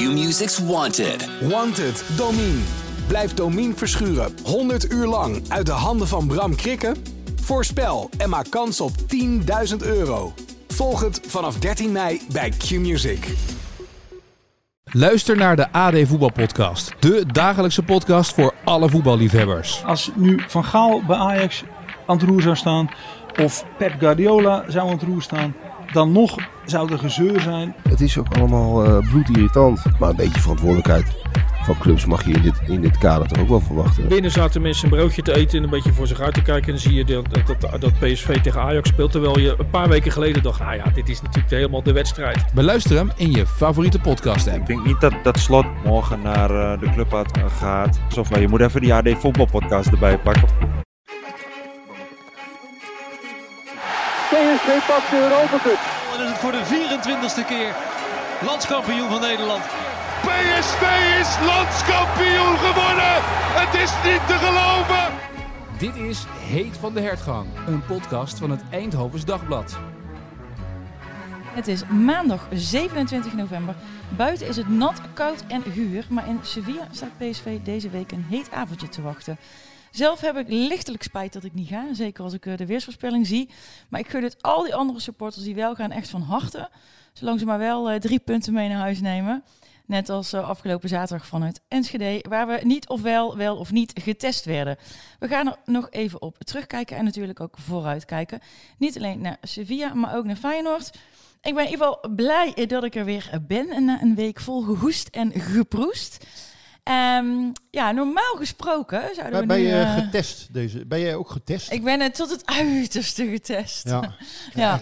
Q-Music's Wanted. Wanted, Domine. Blijf Domine verschuren 100 uur lang uit de handen van Bram Krikken? Voorspel en maak kans op 10.000 euro. Volg het vanaf 13 mei bij Q-Music. Luister naar de AD Voetbalpodcast. De dagelijkse podcast voor alle voetballiefhebbers. Als nu Van Gaal bij Ajax aan het roer zou staan, of Pep Guardiola zou aan het roer staan, dan nog zou er gezeur zijn. Het is ook allemaal uh, bloedirritant. Maar een beetje verantwoordelijkheid van clubs mag je in dit, in dit kader toch ook wel verwachten. Binnen zaten mensen een broodje te eten en een beetje voor zich uit te kijken. En dan zie je dat, dat, dat PSV tegen Ajax speelt. Terwijl je een paar weken geleden dacht, nou ja, dit is natuurlijk helemaal de wedstrijd. Beluister hem in je favoriete podcast app. Ik denk niet dat, dat Slot morgen naar uh, de club gaat. Of je moet even die AD voetbalpodcast erbij pakken. PSV pakt de Europa Cup. En is het voor de 24ste keer landskampioen van Nederland. PSV is landskampioen geworden. Het is niet te geloven. Dit is Heet van de Hertgang, een podcast van het Eindhovens Dagblad. Het is maandag 27 november. Buiten is het nat, koud en guur. Maar in Sevilla staat PSV deze week een heet avondje te wachten. Zelf heb ik lichtelijk spijt dat ik niet ga. Zeker als ik de weersvoorspelling zie. Maar ik gun het al die andere supporters die wel gaan echt van harte. Zolang ze maar wel drie punten mee naar huis nemen. Net als afgelopen zaterdag vanuit Enschede, waar we niet of wel, wel of niet getest werden. We gaan er nog even op terugkijken en natuurlijk ook vooruitkijken. Niet alleen naar Sevilla, maar ook naar Feyenoord. Ik ben in ieder geval blij dat ik er weer ben na een week vol gehoest en geproest. Um, ja, normaal gesproken zouden ben, we ben nu, je uh, getest deze? Ben jij ook getest? Ik ben het tot het uiterste getest. Ja. ja.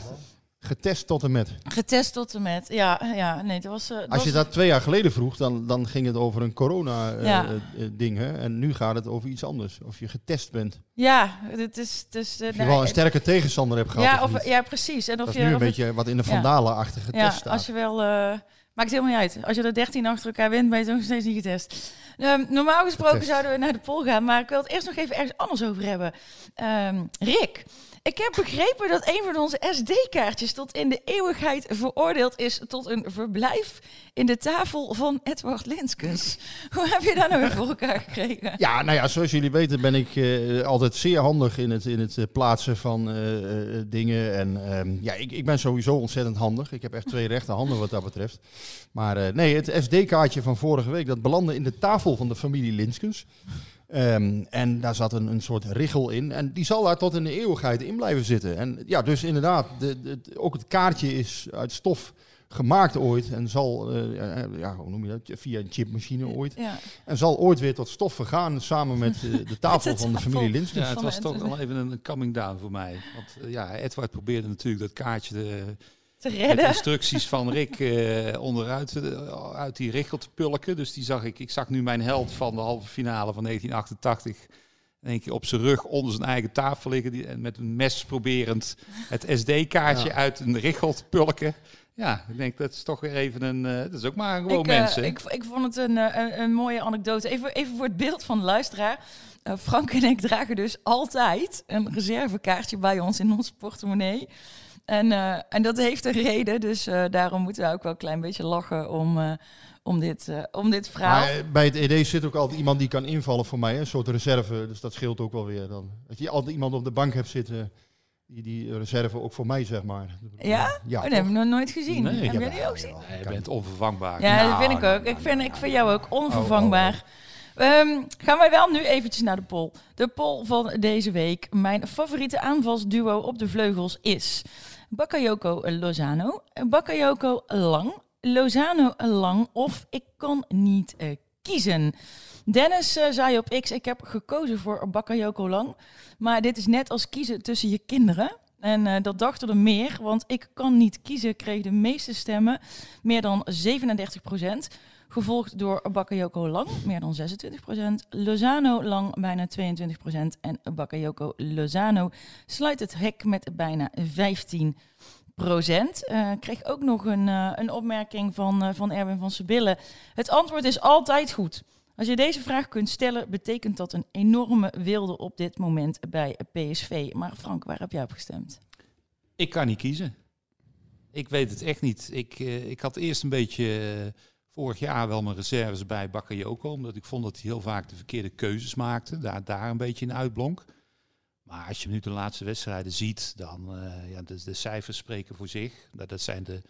Getest tot en met. Getest tot en met. Ja, ja nee, het was. Uh, Als je was... dat twee jaar geleden vroeg, dan, dan ging het over een corona-ding. Ja. Uh, en nu gaat het over iets anders. Of je getest bent. Ja, het is. Dus, of je wel een sterke tegenstander hebt gehad. Ja, of, of, ja precies. En of dat je, nu een of beetje het, wat in de vandalenachtige ja, test ja, staat. Als je wel. Maakt helemaal niet uit. Als je er 13 achter elkaar wint, ben je nog steeds niet getest. Um, normaal gesproken zouden we naar de poll gaan, maar ik wil het eerst nog even ergens anders over hebben. Um, Rick, ik heb begrepen dat een van onze SD-kaartjes tot in de eeuwigheid veroordeeld is tot een verblijf in de tafel van Edward Linskens. Hoe heb je dat nou weer voor elkaar gekregen? Ja, nou ja, zoals jullie weten ben ik uh, altijd zeer handig in het, in het uh, plaatsen van uh, dingen. En um, ja, ik, ik ben sowieso ontzettend handig. Ik heb echt twee rechte handen wat dat betreft. Maar nee, het SD-kaartje van vorige week, dat belandde in de tafel van de familie Linskens. Um, en daar zat een, een soort richel in. En die zal daar tot in de eeuwigheid in blijven zitten. En ja, dus inderdaad, de, de, ook het kaartje is uit stof gemaakt ooit. En zal, uh, ja, hoe noem je dat? Via een chipmachine ooit. Ja. En zal ooit weer tot stof vergaan samen met uh, de tafel van de familie Linskens. Ja, het was toch wel even een coming down voor mij. Want uh, ja, Edward probeerde natuurlijk dat kaartje... Te redden. Met instructies van Rick uh, onderuit uh, uit die richel te pulken. Dus die zag ik. Ik zag nu mijn held van de halve finale van 1988. In één keer op zijn rug onder zijn eigen tafel liggen. Die, en met een mes proberend het SD-kaartje ja. uit een richel te pulken. Ja, ik denk dat is toch weer even een. Uh, dat is ook maar gewoon ik, mensen. Ik, ik, vond het een, een, een, mooie anekdote. Even, even voor het beeld van de luisteraar. Uh, Frank en ik dragen dus altijd een reservekaartje bij ons in ons portemonnee. En, uh, en dat heeft een reden, dus uh, daarom moeten we ook wel een klein beetje lachen om, uh, om, dit, om dit verhaal. Maar bij het ED zit ook altijd iemand die kan invallen voor mij, hè? een soort reserve, dus dat scheelt ook wel weer dan. Dat je altijd iemand op de bank hebt zitten, die, die reserve ook voor mij, zeg maar. Ja? ja oh, dat heb ik nog nooit gezien. Nee, heb jij die ook gezien? Nee, je bent onvervangbaar. Ja, nou, dat vind ik ook. Nou, ik, vind, ik vind jou ook onvervangbaar. Oh, oh, oh. Um, gaan wij wel nu eventjes naar de poll. De poll van deze week. Mijn favoriete aanvalsduo op de vleugels is... Bakayoko Lozano, Bakayoko Lang, Lozano Lang of ik kan niet uh, kiezen. Dennis uh, zei op X, ik heb gekozen voor Bakayoko Lang, maar dit is net als kiezen tussen je kinderen. En uh, dat dachten er meer, want ik kan niet kiezen kreeg de meeste stemmen, meer dan 37 procent. Gevolgd door Bakayoko Lang, meer dan 26%. Lozano Lang, bijna 22%. En Bakayoko Lozano sluit het hek met bijna 15%. Uh, kreeg ook nog een, uh, een opmerking van, uh, van Erwin van Sebille. Het antwoord is altijd goed. Als je deze vraag kunt stellen, betekent dat een enorme wilde op dit moment bij PSV. Maar Frank, waar heb jij op gestemd? Ik kan niet kiezen. Ik weet het echt niet. Ik, ik had eerst een beetje vorig jaar wel mijn reserves bij Bakayoko. Omdat ik vond dat hij heel vaak de verkeerde keuzes maakte. Daar, daar een beetje in uitblonk. Maar als je nu de laatste wedstrijden ziet, dan uh, ja, de, de, cijfers spreken voor zich. Dat, dat zijn de,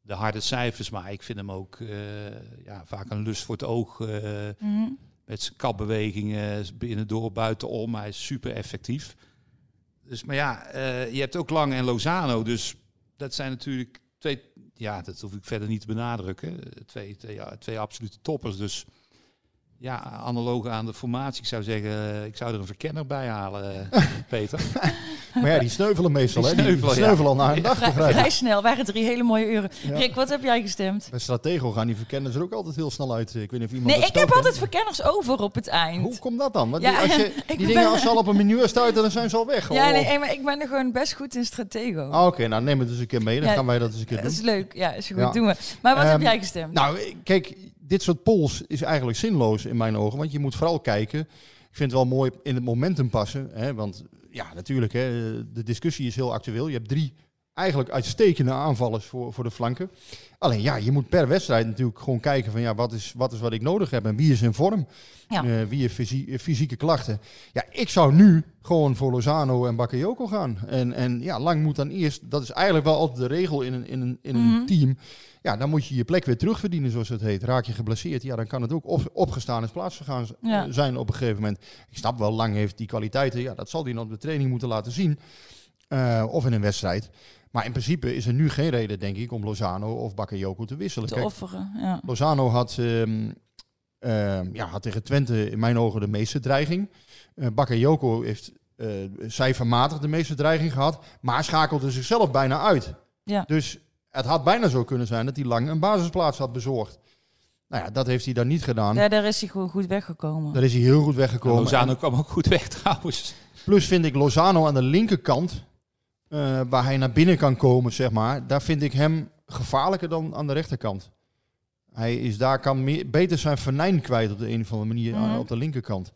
de harde cijfers, maar ik vind hem ook uh, ja, vaak een lust voor het oog. Uh, mm -hmm. Met zijn kapbewegingen binnendoor, buitenom. Hij is super effectief. Dus, maar ja, je hebt ook Lang en Lozano. Dus dat zijn natuurlijk twee, ja, dat hoef ik verder niet te benadrukken. Twee, twee, ja, twee absolute toppers. Dus ja, analoog aan de formatie, ik zou zeggen, eh, ik zou er een verkenner bij halen, eh, Peter. Maar ja, die sneuvelen meestal, die hè? Die sneuvelen, sneuvelen al na een dag. Vrij, vrij snel, waren drie hele mooie uren. Ja. Rick, wat heb jij gestemd? Bij Stratego gaan die verkenners er ook altijd heel snel uit. Ik weet niet of iemand Nee, ik heb altijd verkenners over op het eind. Hoe komt dat dan? Want ja, die, als je, die dingen, ben... als ze al op een menu stuiten, dan zijn ze al weg. Ja, oh. nee, maar ik ben er gewoon best goed in Stratego. Ah, Oké, okay, nou neem het dus een keer mee. Dan gaan wij dat eens een keer doen. Dat is leuk. Ja, is goed. Doen we. Maar wat um, heb jij gestemd? Nou, kijk dit soort polls is eigenlijk zinloos in mijn ogen. Want je moet vooral kijken. Ik vind het wel mooi in het momentum passen. Hè, want ja, natuurlijk, hè, de discussie is heel actueel. Je hebt drie eigenlijk uitstekende aanvallers voor, voor de flanken. Alleen ja, je moet per wedstrijd natuurlijk gewoon kijken van ja, wat is wat, is wat ik nodig heb en wie is in vorm. Ja. Uh, wie heeft fysie, fysieke klachten. Ja, ik zou nu gewoon voor Lozano en Bakayoko gaan. En, en ja, lang moet dan eerst, dat is eigenlijk wel altijd de regel in een, in een, in een mm -hmm. team. Ja, dan moet je je plek weer terugverdienen, zoals het heet. Raak je geblesseerd, ja, dan kan het ook op, opgestaan is plaatsvergaan ja. zijn op een gegeven moment. Ik snap wel, lang heeft die kwaliteiten. Ja, dat zal hij nog op de training moeten laten zien. Uh, of in een wedstrijd. Maar in principe is er nu geen reden, denk ik, om Lozano of Bakayoko te wisselen. Te Kijk, offeren, ja. Lozano had, um, uh, ja, had tegen Twente in mijn ogen de meeste dreiging. Uh, Bakayoko heeft uh, cijfermatig de meeste dreiging gehad, maar schakelde zichzelf bijna uit. Ja. Dus het had bijna zo kunnen zijn dat hij lang een basisplaats had bezorgd. Nou ja, dat heeft hij dan niet gedaan. Ja, daar is hij gewoon goed weggekomen. Daar is hij heel goed weggekomen. En Lozano en, kwam ook goed weg trouwens. Plus vind ik Lozano aan de linkerkant, uh, waar hij naar binnen kan komen, zeg maar. Daar vind ik hem gevaarlijker dan aan de rechterkant. Hij is daar, kan meer, beter zijn venijn kwijt op de een of andere manier mm. op de linkerkant.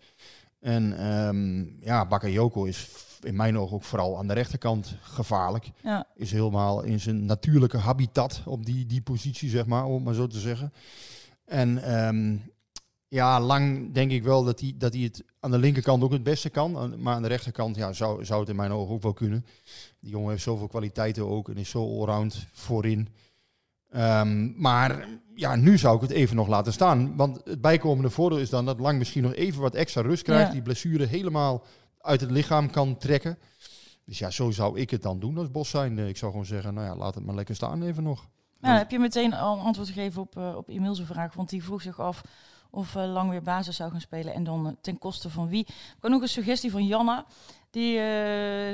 En um, ja, Bakayoko is in mijn ogen ook vooral aan de rechterkant gevaarlijk. Ja. Is helemaal in zijn natuurlijke habitat op die, die positie, zeg maar, om het maar zo te zeggen. En um, ja, lang denk ik wel dat hij, dat hij het aan de linkerkant ook het beste kan. Maar aan de rechterkant ja, zou, zou het in mijn ogen ook wel kunnen. Die jongen heeft zoveel kwaliteiten ook en is zo allround voorin. Um, maar ja, nu zou ik het even nog laten staan. Want het bijkomende voordeel is dan dat Lang misschien nog even wat extra rust krijgt. Ja. Die blessure helemaal uit het lichaam kan trekken. Dus ja, zo zou ik het dan doen als bos zijn. Ik zou gewoon zeggen, nou ja, laat het maar lekker staan even nog. Nou, heb je meteen al antwoord gegeven op, uh, op Emiel's vraag, want die vroeg zich af of uh, Lang weer basis zou gaan spelen en dan uh, ten koste van wie. Ik heb nog een suggestie van Janna. Die uh,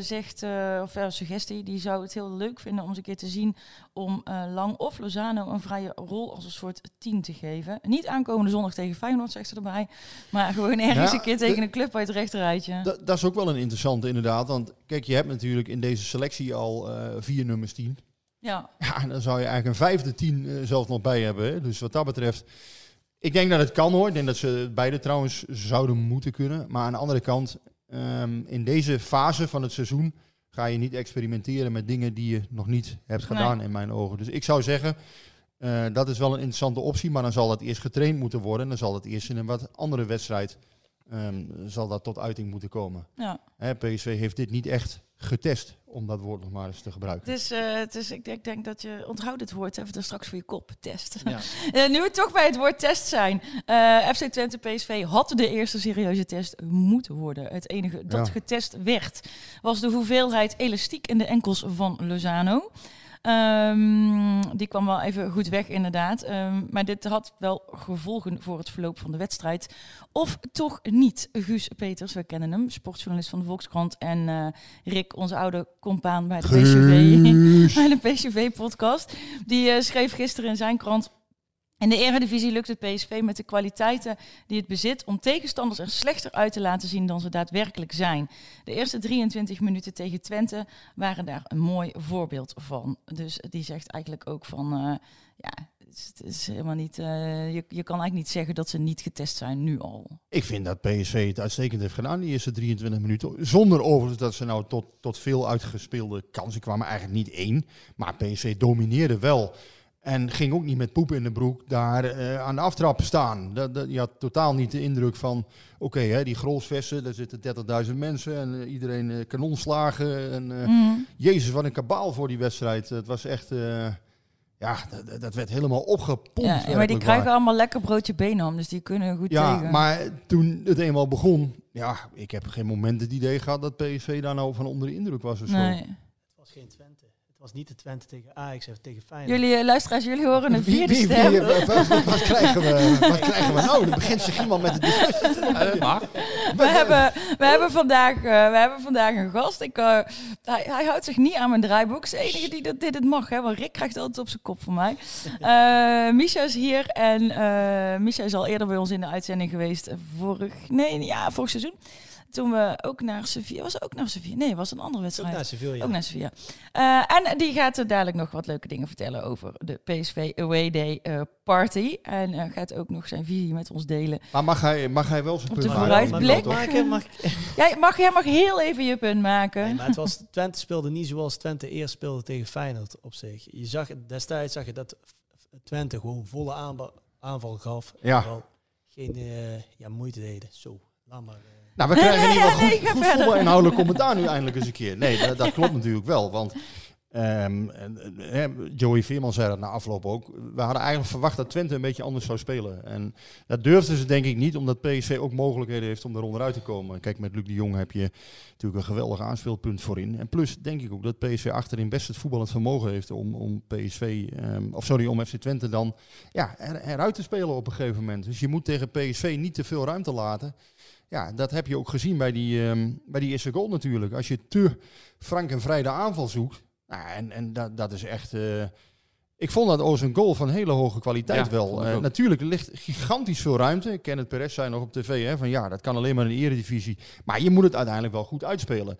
zegt, uh, of een suggestie, die zou het heel leuk vinden om eens een keer te zien om uh, Lang of Lozano een vrije rol als een soort team te geven. Niet aankomende zondag tegen Feyenoord, zegt ze erbij, maar gewoon ergens ja, een keer tegen een club uit het rechterrijtje. Dat is ook wel een interessante inderdaad, want kijk, je hebt natuurlijk in deze selectie al vier nummers tien. Ja. ja, dan zou je eigenlijk een vijfde tien zelf nog bij hebben. Hè? Dus wat dat betreft... Ik denk dat het kan hoor. Ik denk dat ze beide trouwens zouden moeten kunnen. Maar aan de andere kant, Um, in deze fase van het seizoen ga je niet experimenteren met dingen die je nog niet hebt gedaan nee. in mijn ogen. Dus ik zou zeggen, uh, dat is wel een interessante optie, maar dan zal dat eerst getraind moeten worden. En dan zal het eerst in een wat andere wedstrijd um, zal dat tot uiting moeten komen. Ja. Hè, PSV heeft dit niet echt getest, om dat woord nog maar eens te gebruiken. Het is, uh, het is ik, denk, ik denk dat je onthoudt het woord even er straks voor je kop, test. Ja. uh, nu we toch bij het woord test zijn. Uh, FC Twente PSV had de eerste serieuze test moeten worden. Het enige dat ja. getest werd was de hoeveelheid elastiek in de enkels van Lozano. Um, die kwam wel even goed weg, inderdaad. Um, maar dit had wel gevolgen voor het verloop van de wedstrijd. Of toch niet? Guus Peters, we kennen hem, sportjournalist van de Volkskrant. En uh, Rick, onze oude compaan bij de PCV, bij de PCV-podcast. Die uh, schreef gisteren in zijn krant. In de Eredivisie lukt het PSV met de kwaliteiten die het bezit om tegenstanders er slechter uit te laten zien dan ze daadwerkelijk zijn. De eerste 23 minuten tegen Twente waren daar een mooi voorbeeld van. Dus die zegt eigenlijk ook van, uh, ja, het is helemaal niet, uh, je, je kan eigenlijk niet zeggen dat ze niet getest zijn nu al. Ik vind dat PSV het uitstekend heeft gedaan, die eerste 23 minuten. Zonder overigens dat ze nou tot, tot veel uitgespeelde kansen kwamen. Eigenlijk niet één, maar PSV domineerde wel En ging ook niet met poep in de broek daar eh, aan de aftrap staan. Dat, dat, je had totaal niet de indruk van, oké, hè, die grolsvesten, daar zitten 30.000 mensen en eh, iedereen eh, kanonslagen. En, eh, Mhm. Jezus, wat een kabaal voor die wedstrijd. Het was echt, eh, ja, dat, dat werd helemaal opgepompt. Ja, maar die krijgen waar. allemaal lekker broodje Benham, dus die kunnen goed Ja, tegen. maar toen het eenmaal begon, ja, ik heb geen moment het idee gehad dat PSV daar nou van onder de indruk was of zo. Nee. Het was geen Twente. Was niet de Twente tegen Ajax of tegen Feyenoord. Jullie eh, luisteraars, jullie horen een Wie- vierde wie- wie- stem. wat, wat- wat krijgen we? Wat krijgen we nou? Dan begint zich iemand met de discussie. We hebben, we, hebben vandaag, eh, we hebben vandaag een gast. Ik, hij, hij houdt zich niet aan mijn draaiboek. Hij is de enige die dat, dit het mag. Hè? Want Rick krijgt altijd op zijn kop van mij. Eh Misha is hier. En eh Misha is al eerder bij ons in de uitzending geweest. Vorig, nee, ja, vorig seizoen. Toen we ook naar Sevilla... Was ook naar Sevilla? Nee, was een andere wedstrijd. naar Sevilla. Ook naar Sevilla. Eh, en die gaat er dadelijk nog wat leuke dingen vertellen over de PSV Away Day eh, Party. En eh, gaat ook nog zijn visie met ons delen. Maar mag hij, mag hij wel zijn Op de punt vooruitblik. maken? Mag Jij mag, jij mag heel even je punt maken. Nee, maar het was, Twente speelde niet zoals Twente eerst speelde tegen Feyenoord op zich. Je zag, destijds zag je dat Twente gewoon volle aanval gaf. Ja. En geen ja, moeite deden. Zo, laat maar. eh. Nou, we krijgen in ieder geval Nee, goed, voetbalinhoudelijk commentaar nu eindelijk eens een keer. Nee, dat, dat klopt natuurlijk wel. Want ehm, en, eh, Joey Veerman zei dat na afloop ook. We hadden eigenlijk verwacht dat Twente een beetje anders zou spelen. En dat durfden ze denk ik niet, omdat PSV ook mogelijkheden heeft om er onderuit te komen. Kijk, met Luc de Jong heb je natuurlijk een geweldig aanspeelpunt voorin. En plus denk ik ook dat PSV achterin best het voetballend vermogen heeft om, om PSV, ehm, of sorry, om FC Twente dan ja, er, eruit te spelen op een gegeven moment. Dus je moet tegen PSV niet te veel ruimte laten. Ja, dat heb je ook gezien bij die, ehm, bij die eerste goal natuurlijk. Als je te frank en vrij de aanval zoekt. Nou, en en dat, dat is echt... eh, ik vond dat Oos een goal van hele hoge kwaliteit Ja, wel. ik Eh, natuurlijk, er ligt gigantisch veel ruimte. Kenneth Perez zei nog op tv hè, van ja, dat kan alleen maar in de eredivisie. Maar je moet het uiteindelijk wel goed uitspelen.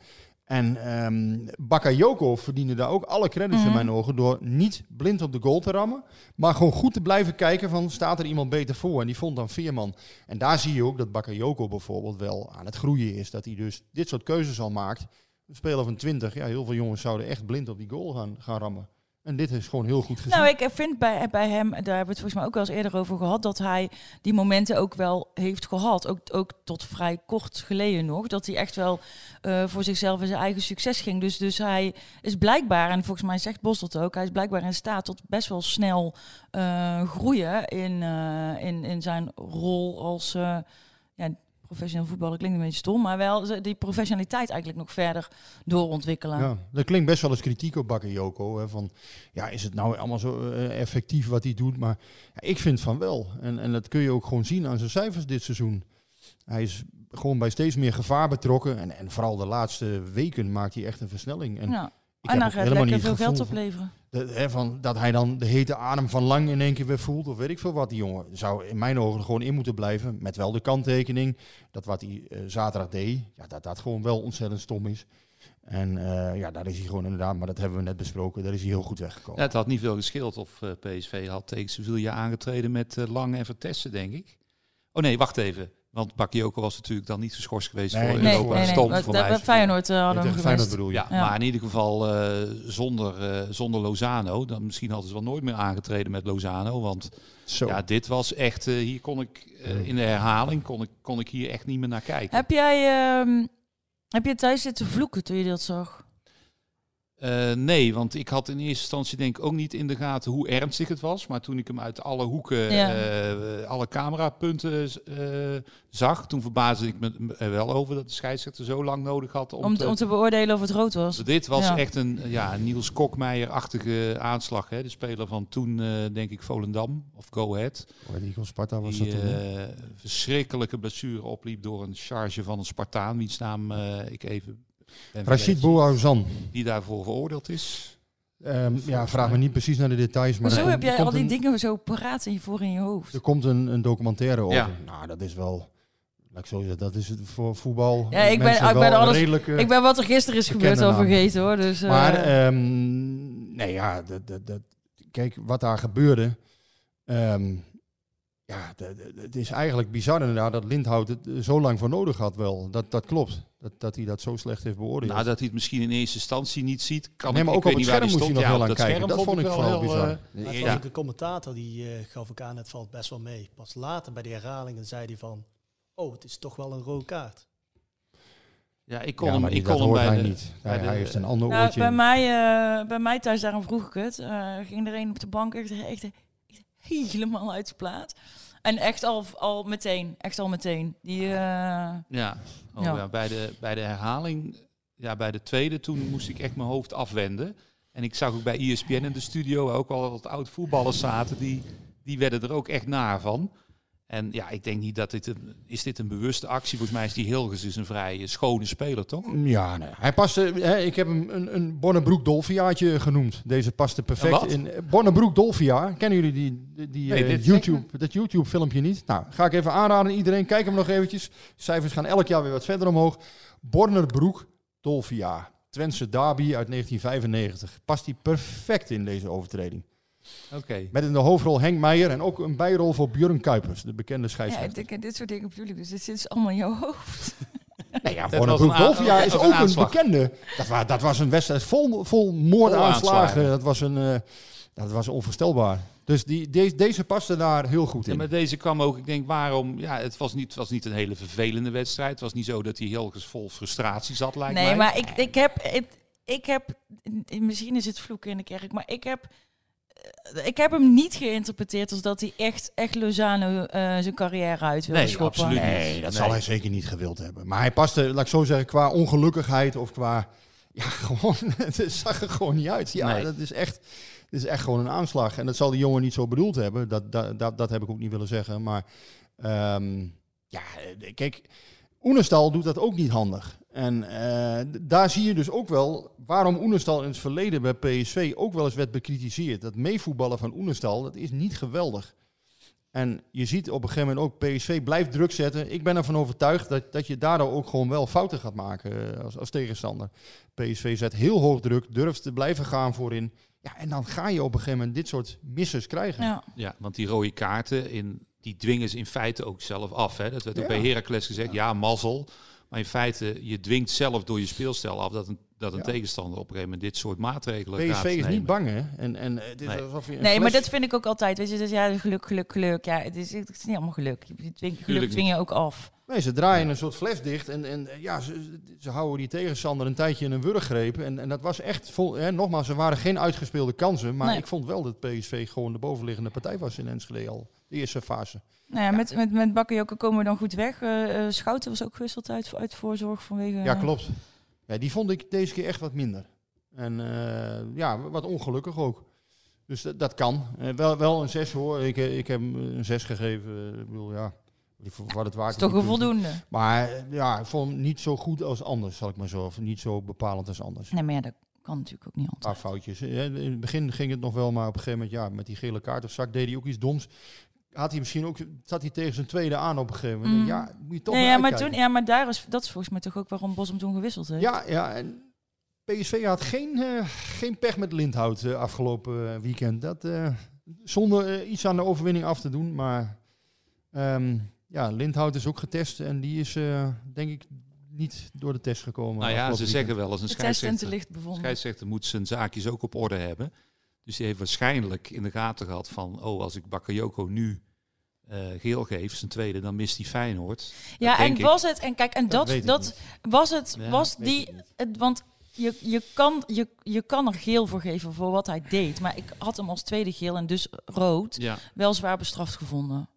En ehm Bakayoko verdiende daar ook alle credits in Mhm. mijn ogen door niet blind op de goal te rammen. Maar gewoon goed te blijven kijken van staat er iemand beter voor. En die vond dan Veerman. En daar zie je ook dat Bakayoko bijvoorbeeld wel aan het groeien is. Dat hij dus dit soort keuzes al maakt. Een speler van 20, ja, heel veel jongens zouden echt blind op die goal gaan, gaan rammen. En dit is gewoon heel goed gezien. Nou, ik vind bij, bij hem, daar hebben we het volgens mij ook wel eens eerder over gehad, dat hij die momenten ook wel heeft gehad. Ook, ook tot vrij kort geleden nog. Dat hij echt wel eh, voor zichzelf en zijn eigen succes ging. Dus, dus hij is blijkbaar, en volgens mij zegt Bos dat ook, hij is blijkbaar in staat tot best wel snel eh, groeien in, eh, in, in zijn rol als professioneel voetballer. Klinkt een beetje stom, maar wel die professionaliteit eigenlijk nog verder doorontwikkelen. Ja, er klinkt best wel eens kritiek op Bakayoko. Hè, van, ja, is het nou allemaal zo eh, effectief wat hij doet? Maar ja, ik vind van wel. En, en dat kun je ook gewoon zien aan zijn cijfers dit seizoen. Hij is gewoon bij steeds meer gevaar betrokken. En, en vooral de laatste weken maakt hij echt een versnelling. En Ja. Ik En heb dan ook gaat helemaal lekker niet veel geld opleveren. Dat, hè, van, dat hij dan de hete adem van lang in één keer weer voelt. Of weet ik veel wat. Die jongen zou in mijn ogen gewoon in moeten blijven. Met wel de kanttekening. Dat wat hij eh, zaterdag deed. Ja, dat dat gewoon wel ontzettend stom is. En eh, ja, daar is hij gewoon inderdaad. Maar dat hebben we net besproken. Daar is hij heel goed weggekomen. Ja, het had niet veel gescheeld of eh, PSV had tegen Sevilla aangetreden met Lang en Vertessen, denk ik. Oh nee, wacht even. Want Bakayoko was natuurlijk dan niet geschorst geweest Nee, voor nee, Europa. nee, voor dat- mij. Feyenoord, eh, hadden we gemist. bedoel je? Ja, Ja. maar in ieder geval eh, zonder, eh, zonder Lozano. Dan misschien hadden ze wel nooit meer aangetreden met Lozano. Want Zo. ja, dit was echt... hier kon ik in de herhaling kon ik, kon ik hier echt niet meer naar kijken. Heb jij, ehm, heb je thuis zitten vloeken toen je dat zag? Eh, nee, want ik had in eerste instantie denk ik ook niet in de gaten hoe ernstig het was. Maar toen ik hem uit alle hoeken, Ja. eh, alle camerapunten eh, zag, toen verbaasde ik me er wel over dat de scheidsrechter zo lang nodig had om, Om, te, te, om te beoordelen of het rood was. Dit was Ja. echt een ja, Niels Kokmeijer-achtige aanslag. Hè? De speler van toen, eh, denk ik, Volendam of Go Ahead. Oh, Sparta was Die dat toen. verschrikkelijke blessure opliep door een charge van een Spartaan, wiens naam eh, ik even ben Rashid Bouaouzan. Die daarvoor veroordeeld is. Ehm, ja, vraag me niet precies naar de details. Maar Maar zo heb jij al die een- dingen zo paraat in je voor in je hoofd. Er komt een, een documentaire over. Ja. Nou, dat is wel... Laat ik zo zeggen, dat is het voor voetbal. Ja, ik ben, ik ben wel alles. redelijke ik ben wat er gisteren is gebeurd al vergeten hoor. Dus, eh, Maar, ehm, nee ja, dat, dat, dat, kijk, wat daar gebeurde. ehm, ja, het is eigenlijk bizar inderdaad dat Lindhout het eh, zo lang voor nodig had wel. Dat, dat klopt. Dat, dat hij dat zo slecht heeft beoordeeld. Nou, dat hij het misschien in eerste instantie niet ziet. Kan Nee, ik, maar ik ook op weet het niet scherm moest hij nog Ja, heel op lang dat kijken. scherm Dat vond ik wel vooral heel, bizar. het Ja. was ook de commentator die eh, gaf ook aan, het valt best wel mee. Pas later bij die herhalingen zei hij van, oh, het is toch wel een rode kaart. Ja, ik kon Ja, hem, maar ik kon hem hoort bij hij de, niet. bij Hij- de- hij heeft een ander Nou, oortje. bij, mij, eh, bij mij thuis, daarom vroeg ik het, eh, ging er een op de bank echt, echt, echt helemaal uit de plaat. En echt al, al meteen, echt al meteen. Die, eh, Ja, oh, Ja. ja. bij, de, bij de herhaling, ja, bij de tweede, toen moest ik echt mijn hoofd afwenden. En ik zag ook bij ESPN in de studio, waar ook wel wat oud voetballers zaten, die, die werden er ook echt naar van. En ja, ik denk niet dat dit een, is dit een bewuste actie. Volgens mij is die Hilgers is een vrij eh, schone speler, toch? Ja, nee. hij paste. Hè, ik heb hem een, een Bonnebroek Dolfiaatje genoemd. Deze paste perfect in. Bonnebroek Dolfia. Kennen jullie die, die, die, Nee, eh, YouTube, dat YouTube filmpje niet? Nou, ga ik even aanraden. Iedereen, kijk hem nog eventjes. Cijfers gaan elk jaar weer wat verder omhoog. Bornerbroek Dolfia. Twentse derby uit 1995. Past die perfect in deze overtreding. Oké. Met in de hoofdrol Henk Meijer en ook een bijrol voor Björn Kuipers, de bekende ja, scheidsrechter. ik denk, dit soort dingen bedoel ik dus. Dit zit allemaal in jouw hoofd. Nee, ja, Dat Bonnebroek was een a- Dolfia is ook een bekende. Dat, wa dat was een wedstrijd vol, vol moordaanslagen. aanslagen. Dat was, een, eh, dat was onvoorstelbaar. Dus die, deze deze paste daar heel goed Ja, in. maar deze kwam ook, ik denk, waarom... Ja, het was niet, het was niet een hele vervelende wedstrijd. Het was niet zo dat hij Hilgers vol frustratie zat, lijkt nee, mij. maar ik, ik heb, ik, ik heb, misschien is het vloeken in de kerk, maar ik heb, ik heb hem niet geïnterpreteerd als dat hij echt, echt Lozano eh, zijn carrière uit wil Nee, schoppen. absoluut niet. Nee, dat Nee. zal hij zeker niet gewild hebben. Maar hij paste, laat ik zo zeggen, qua ongelukkigheid of qua... Ja, gewoon, het zag er gewoon niet uit. Ja, Nee. dat is echt... Het is echt gewoon een aanslag. En dat zal die jongen niet zo bedoeld hebben. Dat, dat, dat, dat heb ik ook niet willen zeggen. Maar ehm, ja, eh, kijk, Oenestal doet dat ook niet handig. En eh, daar zie je dus ook wel waarom Oenestal in het verleden bij PSV ook wel eens werd bekritiseerd. Dat meevoetballen van Oenestal, dat is niet geweldig. En je ziet op een gegeven moment ook PSV blijft druk zetten. Ik ben ervan overtuigd dat, dat je daardoor ook gewoon wel fouten gaat maken eh, als, als tegenstander. PSV zet heel hoog druk, durft te blijven gaan voorin. Ja, en dan ga je op een gegeven moment dit soort missers krijgen. Ja. Ja, want die rode kaarten, in, die dwingen ze in feite ook zelf af. Hè? Dat werd ook Ja. bij Heracles gezegd, ja, mazzel. Maar in feite, je dwingt zelf door je speelstijl af dat een, dat een Ja. tegenstander op een gegeven moment dit soort maatregelen gaat PSV is nemen. niet bang, hè? En, en het is Nee. alsof je Nee, maar dat vind ik ook altijd. Weet je, dus ja, geluk, geluk, geluk. Ja, het is, het is niet allemaal geluk. Je dwingt, geluk dwing je ook af. Nee, ze draaien een soort fles dicht en, en eh, ja, ze, ze houden die tegenstander een tijdje in een wurggreep. En, en dat was echt, vol, hè, nogmaals, er waren geen uitgespeelde kansen. Maar Nee. ik vond wel dat PSV gewoon de bovenliggende partij was in Enschede al. De eerste fase. Nou ja, met, met, met Bakayoko komen we dan goed weg. Eh, eh, Schouten was ook gewisseld uit, uit voorzorg vanwege... Ja, klopt. Ja, die vond ik deze keer echt wat minder. En eh, ja, wat ongelukkig ook. Dus dat, dat kan. Wel, wel een 6 hoor. Ik, ik heb hem een 6 gegeven. Ik bedoel, ja, wat het waard is toch een voldoende. Maar ja, ik vond hem niet zo goed als anders, zal ik maar zo. Of niet zo bepalend als anders. Nee, maar ja, dat kan natuurlijk ook niet Een altijd. paar foutjes. In het begin ging het nog wel, maar op een gegeven moment, ja, met die gele kaart of zak deed hij ook iets doms. Had hij misschien ook, zat hij tegen zijn tweede aan op een gegeven moment. Mm. Ja, moet je toch naar ja, maar uitkijken. toen, ja, maar daar is, dat is volgens mij toch ook waarom Bos hem toen gewisseld heeft. Ja, ja, en PSV had geen, eh, geen pech met Lindhout eh, afgelopen eh, weekend. Dat, zonder iets aan de overwinning af te doen. Maar ehm, ja, Lindhout is ook getest en die is eh, denk ik niet door de test gekomen. Nou ja, ze zeggen wel eens een scheidsrechter, licht bevonden. scheidsrechter moet zijn zaakjes ook op orde hebben. Dus die heeft waarschijnlijk in de gaten gehad van, oh, als ik Bakayoko nu eh, geel geef, zijn tweede, dan mist hij Feyenoord. Ja, en ik. was het, en kijk, en Dat dat, was het, Ja, was die, het, want je, je, kan, je, je kan er geel voor geven voor wat hij deed. Maar ik had hem als tweede geel en dus rood Ja, wel zwaar bestraft gevonden.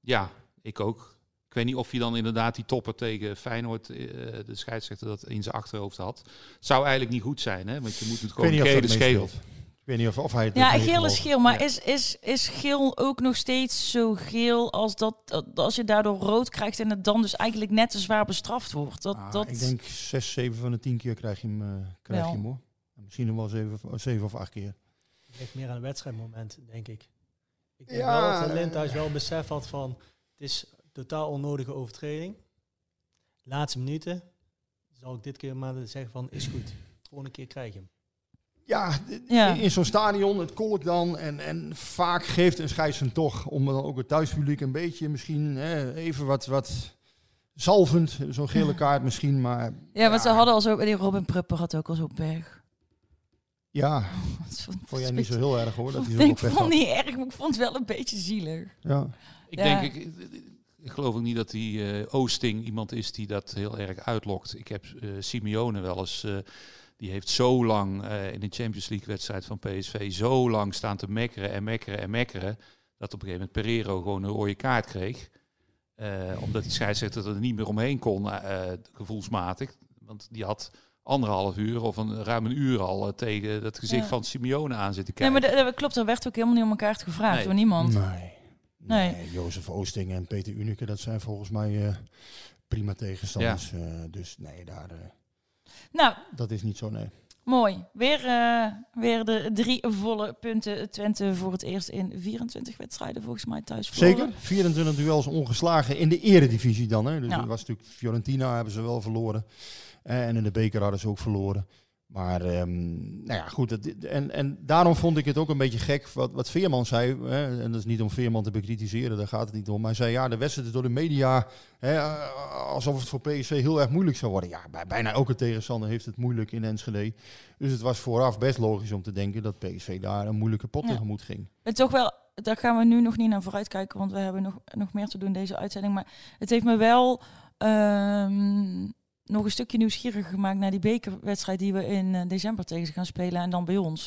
ja, ik ook. Ik weet niet of hij dan inderdaad die topper tegen Feyenoord, eh, de scheidsrechter, dat in zijn achterhoofd had. Het zou eigenlijk niet goed zijn, hè? Want je moet het gewoon niet of gele dat scheel. meespeelt. Ik weet niet of, of hij het Ja, geel is geel, maar Ja. is, is, is geel ook nog steeds zo geel als dat, als je daardoor rood krijgt en het dan dus eigenlijk net te zwaar bestraft wordt? Dat, Ah, dat, Ik denk 6, 7 van de 10 keer krijg je hem, eh, krijg je hem hoor. Misschien nog wel 7, 7 of 8 keer. Het ligt meer aan een wedstrijdmoment, denk ik. Ik denk Ja, wel dat eh, Lindhuis wel besef had van... het is totaal onnodige overtreding. Laatste minuten zal ik dit keer maar zeggen van... is goed, volgende keer krijg je hem. Ja, in, zo'n stadion, het kolk dan. En, en vaak geeft een scheidsrechter toch, om dan ook het thuispubliek een beetje misschien hè, even wat, wat zalvend. Zo'n gele kaart misschien, maar Ja, want ze hadden al zo... Die Robin Prupper had ook al zo'n berg. ja, vond jij niet zo heel erg hoor. Dat hij ik vond het niet erg, maar ik vond het wel een beetje zielig. Ja. Ik Ja. denk, ik, ik geloof ook niet dat die eh, Oosting iemand is die dat heel erg uitlokt. Ik heb eh Simeone wel eens, eh, die heeft zo lang eh, in de Champions League wedstrijd van PSV zo lang staan te mekkeren en mekkeren en mekkeren, dat op een gegeven moment Pereiro gewoon een rode kaart kreeg. Eh, omdat die scheidsrechter er niet meer omheen kon, eh, gevoelsmatig. Want die had anderhalf uur of een, ruim een uur al tegen het gezicht Ja. van Simeone aan zitten Nee, kijken. maar dat, dat klopt. Er werd ook helemaal niet om elkaar gevraagd Nee. door niemand. Nee. Nee. Nee, Jozef Oosting en Peter Unike, dat zijn volgens mij eh, prima tegenstanders. eh, dus nee, daar, eh, Nou, dat is niet zo, nee. mooi. Weer, weer de drie volle punten. Twente voor het eerst in 24 wedstrijden volgens mij thuis verloren. Zeker, 24 duels ongeslagen in de eredivisie dan. Hè. Dus Ja. dat was natuurlijk Fiorentina hebben ze wel verloren. En in de beker hadden ze ook verloren. Maar ehm, nou ja, goed. Het, en, en daarom vond ik het ook een beetje gek wat, wat Veerman zei. Hè, en dat is niet om Veerman te bekritiseren, daar gaat het niet om. Maar hij zei, ja, de wedstrijd is door de media hè, alsof het voor PSV heel erg moeilijk zou worden. Ja, bij, bijna elke tegenstander heeft het moeilijk in Enschede. Dus het was vooraf best logisch om te denken dat PSV daar een moeilijke pot Ja. tegemoet ging. Het toch wel, daar gaan we nu nog niet naar vooruit kijken, want we hebben nog, nog meer te doen deze uitzending. Maar het heeft me wel ehm, nog een stukje nieuwsgieriger gemaakt naar die bekerwedstrijd die we in eh, december tegen ze gaan spelen en dan bij ons.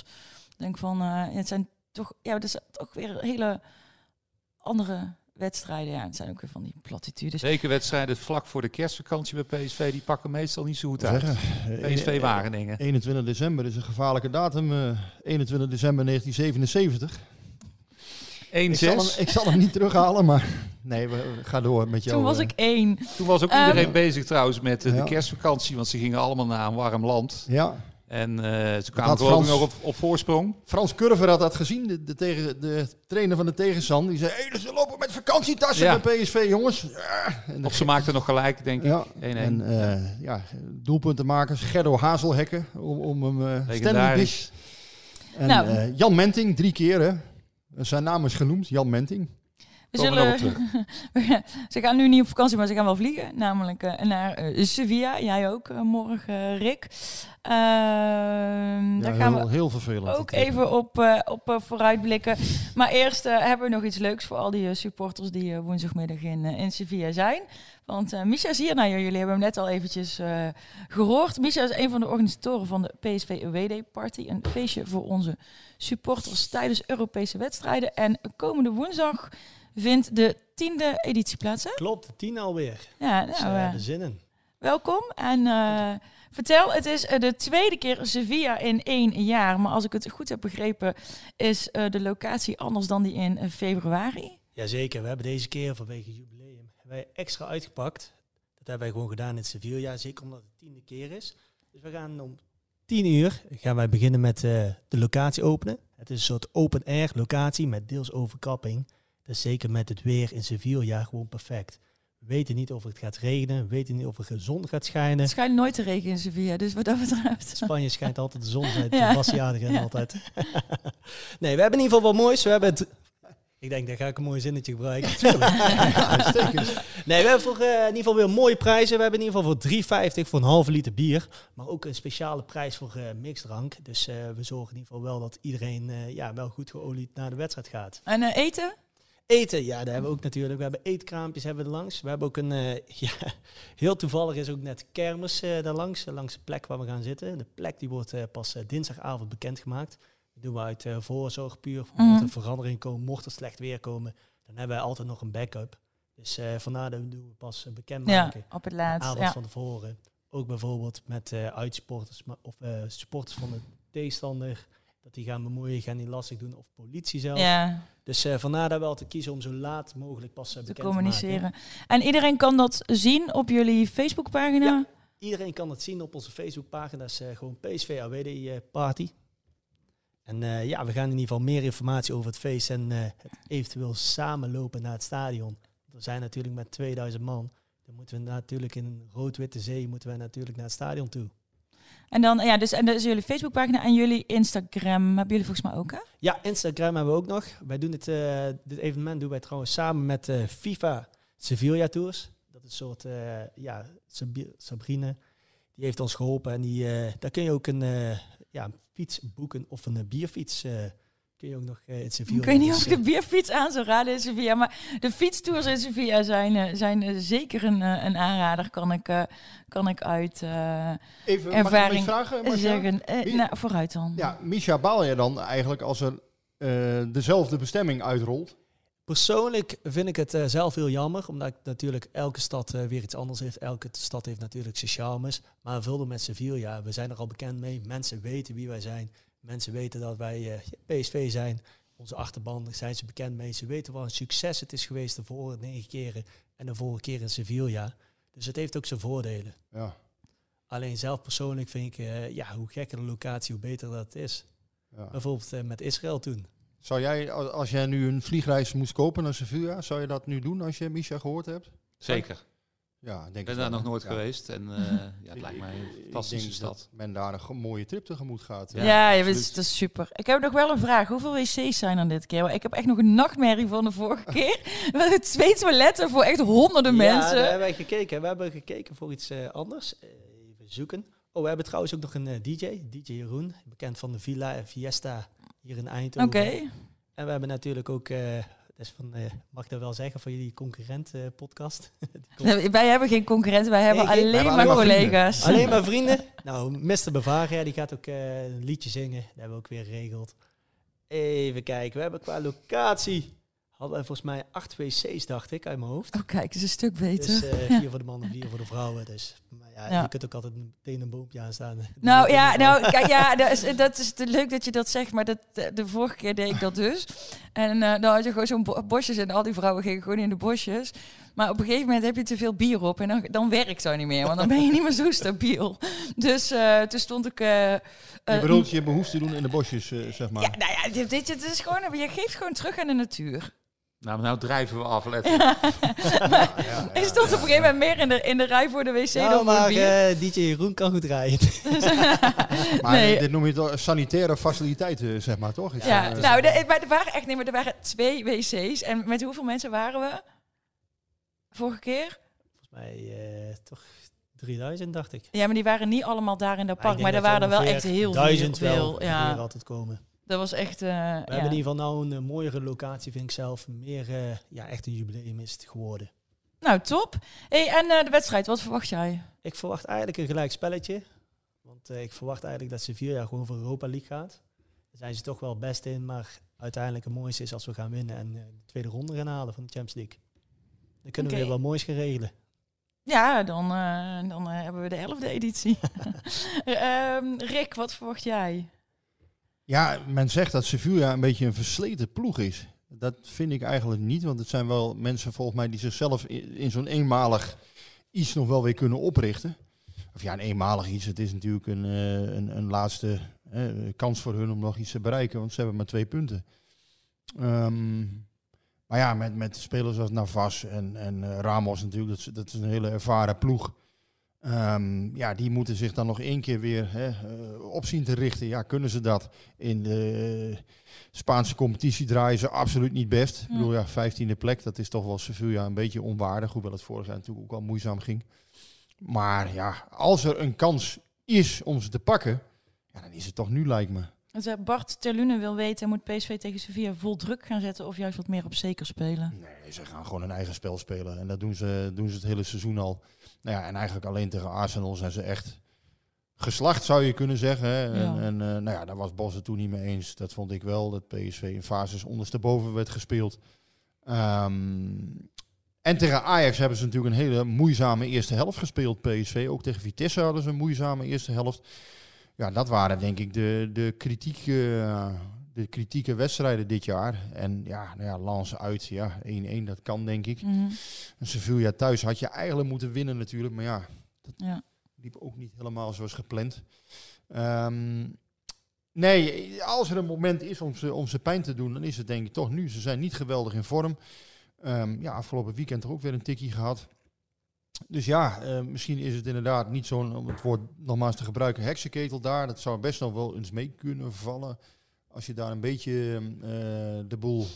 Ik denk van, eh, het zijn toch, ja, het is toch weer hele andere wedstrijden. Ja, het zijn ook weer van die platitudes. Zeker wedstrijden vlak voor de kerstvakantie bij PSV, die pakken meestal niet zo goed uit. Eh, PSV Wageningen. 21 december is een gevaarlijke datum. eh, 21 december 1977. 1 Ik zal, hem, ik zal hem niet terughalen, maar nee, we, we gaan door met jou. Toen was eh. ik één. Toen was ook Ehm, iedereen bezig trouwens met Ja. de kerstvakantie, want ze gingen allemaal naar een warm land. Ja. En eh, ze kwamen Frans- nog op, op voorsprong. Frans Curver had dat gezien, de, de, tegen, de trainer van de tegenstander. Die zei, hé, hey, ze lopen met vakantietassen Ja. bij PSV, jongens. Ja. En Of ze maakten nog gelijk, denk ik. ja, 1-1. en eh, ja, doelpuntenmakers, Gerdo Hazelhekken, om, om hem Stanley. Dish. En Nou. eh, Jan Menting, drie keer hè. Zijn naam is genoemd, Jan Menting. We zullen, ze gaan nu niet op vakantie, maar ze gaan wel vliegen. Namelijk eh, naar eh, Sevilla. Jij ook eh, morgen, eh, Rick. Ehm, Ja, daar gaan heel, we heel vervelend. ook even op, eh, op eh, vooruitblikken. Maar eerst eh, hebben we nog iets leuks voor al die eh, supporters die eh, woensdagmiddag in, eh, in Sevilla zijn. Want eh Misha is hier. Nou, jullie hebben hem net al eventjes eh, gehoord. Misha is een van de organisatoren van de PSV Day Party. Een feestje voor onze supporters tijdens Europese wedstrijden. En komende woensdag vindt de tiende editie plaats. Hè? Klopt, tien alweer. Ja, Dus, nou, eh, eh, de zin in. welkom. En eh, vertel, het is eh, de tweede keer Sevilla in één jaar. Maar als ik het goed heb begrepen, is eh, de locatie anders dan die in eh, februari. Jazeker, we hebben deze keer vanwege jubileum wij extra uitgepakt. Dat hebben wij gewoon gedaan in Sevilla, zeker omdat het de tiende keer is. Dus we gaan om tien uur gaan wij beginnen met eh, de locatie openen. Het is een soort open-air locatie met deels overkapping. Dus zeker met het weer in Sevilla gewoon perfect. We weten niet of het gaat regenen, we weten niet of er zon gaat schijnen. Het schijnt nooit te regenen in Sevilla, dus wat dat betreft. Spanje schijnt altijd de zon, zei Ja. altijd. nee, we hebben in ieder geval wat moois. We hebben het... Ik denk, daar ga ik een mooi zinnetje gebruiken. Ja. Nee, we hebben voor, eh, in ieder geval weer mooie prijzen. We hebben in ieder geval voor 3,50 voor een halve liter bier. Maar ook een speciale prijs voor eh mixdrank. Dus eh, we zorgen in ieder geval wel dat iedereen eh, ja, wel goed geolied naar de wedstrijd gaat. En eh, eten? Eten, ja, daar hebben we ook natuurlijk. We hebben eetkraampjes hebben we er langs. We hebben ook een, eh, ja, heel toevallig is ook net kermis eh daar langs, langs de plek waar we gaan zitten. De plek die wordt eh, pas dinsdagavond bekendgemaakt. Dat doen we uit eh, voorzorg puur. Mhm. Mocht er verandering komen, mocht er slecht weer komen, dan hebben wij altijd nog een backup. Dus eh vandaar dat doen we pas bekendmaken. Ja, op het Een laatst. avond Ja. van tevoren. Ook bijvoorbeeld met eh uitsporters of supporters van de tegenstander. Dat die gaan bemoeien, gaan die lastig doen. Of politie zelf. ja, Dus eh vandaar dat we altijd kiezen om zo laat mogelijk pas te bekend te communiceren. En iedereen kan dat zien op jullie Facebookpagina? Ja. Iedereen kan het zien op onze Facebookpagina. Dat is gewoon PSV AWD Party. En eh, ja, we gaan in ieder geval meer informatie over het feest en eh, het eventueel samenlopen naar het stadion. We zijn natuurlijk met 2000 man. Dan moeten we natuurlijk in rood-witte zee moeten we natuurlijk naar het stadion toe. En dan, ja, dus, en dus jullie Facebookpagina en jullie Instagram hebben jullie volgens mij ook, hè? Ja, Instagram hebben we ook nog. Wij doen dit, eh, dit evenement doen wij trouwens samen met FIFA Sevilla Tours. Dat is een soort, ja, Sabrine, die heeft ons geholpen. En die, daar kun je ook een ja, fiets boeken of een eh, bierfiets. eh, kun je ook nog eh, in Sevilla. Ik weet niet of ik de bierfiets aan zou raden in Sevilla, maar de fietstours in Sevilla zijn, eh, zijn zeker een, eh, een aanrader, kan ik, eh, kan ik uit eh, Even, mag ik ervaring vragen, Marcia? zeggen. Eh, nou, vooruit dan. Ja, Misha, baal je dan eigenlijk als er eh, dezelfde bestemming uitrolt? Persoonlijk vind ik het eh, zelf heel jammer, omdat natuurlijk elke stad eh, weer iets anders heeft. Elke stad heeft natuurlijk zijn charmes. Maar vulde met Sevilla, we zijn er al bekend mee. Mensen weten wie wij zijn. Mensen weten dat wij eh, PSV zijn. Onze achterban zijn ze bekend mee. Ze weten wat een succes het is geweest de vorige negen keren en de vorige keer in Sevilla. Dus het heeft ook zijn voordelen. Ja. Alleen zelf persoonlijk vind ik, ja, hoe gekker de locatie, hoe beter dat is. Ja. Bijvoorbeeld met Israël toen. Zou jij, als jij nu een vliegreis moest kopen naar Sevilla, zou je dat nu doen als je Misha gehoord hebt? Zeker. Ja, denk Ik ben daar wel, nog nooit Ja. geweest. En eh, ja, het lijkt mij een Ik fantastische denk stad. dat men daar een mooie trip tegemoet gaat. Ja, ja, dat is, super. Ik heb nog wel een vraag. Hoeveel wc's zijn er dit keer? Want Ik heb echt nog een nachtmerrie van de vorige keer. We hadden twee toiletten voor echt honderden Ja, mensen. daar hebben wij gekeken. We hebben gekeken voor iets eh, anders. Eh, even zoeken. Oh, we hebben trouwens ook nog een DJ. DJ Jeroen, bekend van de Villa en Fiesta hier in Eindhoven. Oké. En we hebben natuurlijk ook, eh, dat is van, eh, mag ik dat wel zeggen, van jullie concurrent eh, Nee, Wij hebben geen concurrenten, wij hebben Nee, alleen wij maar hebben alleen maar collega's. Alleen maar vrienden. Nou, Mr. Bavaria, die gaat ook eh, een liedje zingen. Dat hebben we ook weer geregeld. Even kijken, we hebben qua locatie... Hadden we volgens mij acht wc's, dacht ik, uit mijn hoofd. Oh, kijk, het is een stuk beter. Dus eh, Ja. vier voor de mannen, vier voor de vrouwen. Dus maar ja, Ja. je kunt ook altijd meteen een boompje aanstaan. Nou ja, nou, kijk, ja, dat is, dat is te leuk dat je dat zegt, maar dat, de, de vorige keer deed ik dat dus. En eh, dan had je gewoon zo'n bo- bosjes en al die vrouwen gingen gewoon in de bosjes. Maar op een gegeven moment heb je te veel bier op en dan, dan werkt dat niet meer, want dan ben je niet meer zo stabiel. Dus eh, toen stond ik... eh, Je eh, bedoelt je behoefte doen in de bosjes, eh, zeg maar. Ja, nou ja, dit, dit, dit is gewoon, je geeft gewoon terug aan de natuur. Nou, nou drijven we af, let. Ik stond op een gegeven moment meer in de, in de rij voor de wc dan Nou, voor maar bier. eh, DJ Jeroen kan goed rijden. Maar Nee. dit, noem je toch sanitaire faciliteiten, zeg maar, toch? Is Ja, eh, nou, de, maar er waren echt nee, maar er waren twee wc's. En met hoeveel mensen waren we? Vorige keer? Volgens mij eh, toch 3000, dacht ik. Ja, maar die waren niet allemaal daar in dat ik park. Maar er waren er wel echt heel duizend veel. wel ja, altijd komen. Dat was echt. eh, We ja. hebben in ieder geval nou een eh, mooiere locatie, vind ik zelf. Meer, eh, ja, echt een jubileum is het geworden. Nou, top. Hey, en de wedstrijd, wat verwacht jij? Ik verwacht eigenlijk een gelijk spelletje. Want ik verwacht eigenlijk dat Sevilla gewoon voor Europa League gaat. Daar zijn ze toch wel best in. Maar uiteindelijk het mooiste is als we gaan winnen en de tweede ronde gaan halen van de Champions League. Dan kunnen we weer wat moois gaan regelen. Ja, dan, dan hebben we de elfde editie. Ehm, Rick, wat verwacht jij? Ja, men zegt dat Sevilla een beetje een versleten ploeg is. Dat vind ik eigenlijk niet, want het zijn wel mensen volgens mij die zichzelf in, zo'n eenmalig iets nog wel weer kunnen oprichten. Of ja, een eenmalig iets. Het is natuurlijk een, eh, een, een laatste kans voor hun om nog iets te bereiken, want ze hebben maar twee punten. Ehm, maar ja, met, met spelers als Navas en, en eh, Ramos natuurlijk, dat dat is een hele ervaren ploeg. Ehm, ja, die moeten zich dan nog één keer weer hè, eh, op zien te richten. Ja, kunnen ze dat? In de Spaanse competitie draaien ze absoluut niet best. Ik bedoel, ja, vijftiende plek, dat is toch wel Sevilla een beetje onwaardig. Hoewel het vorig jaar natuurlijk ook wel moeizaam ging. Maar ja, als er een kans is om ze te pakken, ja, dan is het toch nu, lijkt me. Dus, eh, Bart Terlune wil weten, moet PSV tegen Sevilla vol druk gaan zetten of juist wat meer op zeker spelen? Nee, ze gaan gewoon een eigen spel spelen. En dat doen ze, doen ze het hele seizoen al. Nou ja, en eigenlijk alleen tegen Arsenal zijn ze echt geslacht, zou je kunnen zeggen. Hè. En, Ja. en eh, nou ja, daar was Bos het toen niet mee eens. Dat vond ik wel, dat PSV in fases ondersteboven werd gespeeld. Ehm, en tegen Ajax hebben ze natuurlijk een hele moeizame eerste helft gespeeld, PSV. Ook tegen Vitesse hadden ze een moeizame eerste helft. Ja, dat waren denk ik de, de, kritieke, de kritieke wedstrijden dit jaar. En ja, nou ja Lens uit, ja, 1-1, dat kan denk ik. Mhm. En Sevilla thuis had je eigenlijk moeten winnen natuurlijk. Maar ja, dat Ja. liep ook niet helemaal zoals gepland. Ehm, nee, als er een moment is om ze, om ze pijn te doen, dan is het denk ik toch nu. Ze zijn niet geweldig in vorm. Ehm, ja, afgelopen weekend er ook weer een tikkie gehad. dus ja, eh, misschien is het inderdaad niet zo'n, om het woord nogmaals te gebruiken, heksenketel daar. Dat zou best nog wel eens mee kunnen vallen. Als je daar een beetje eh, de boel,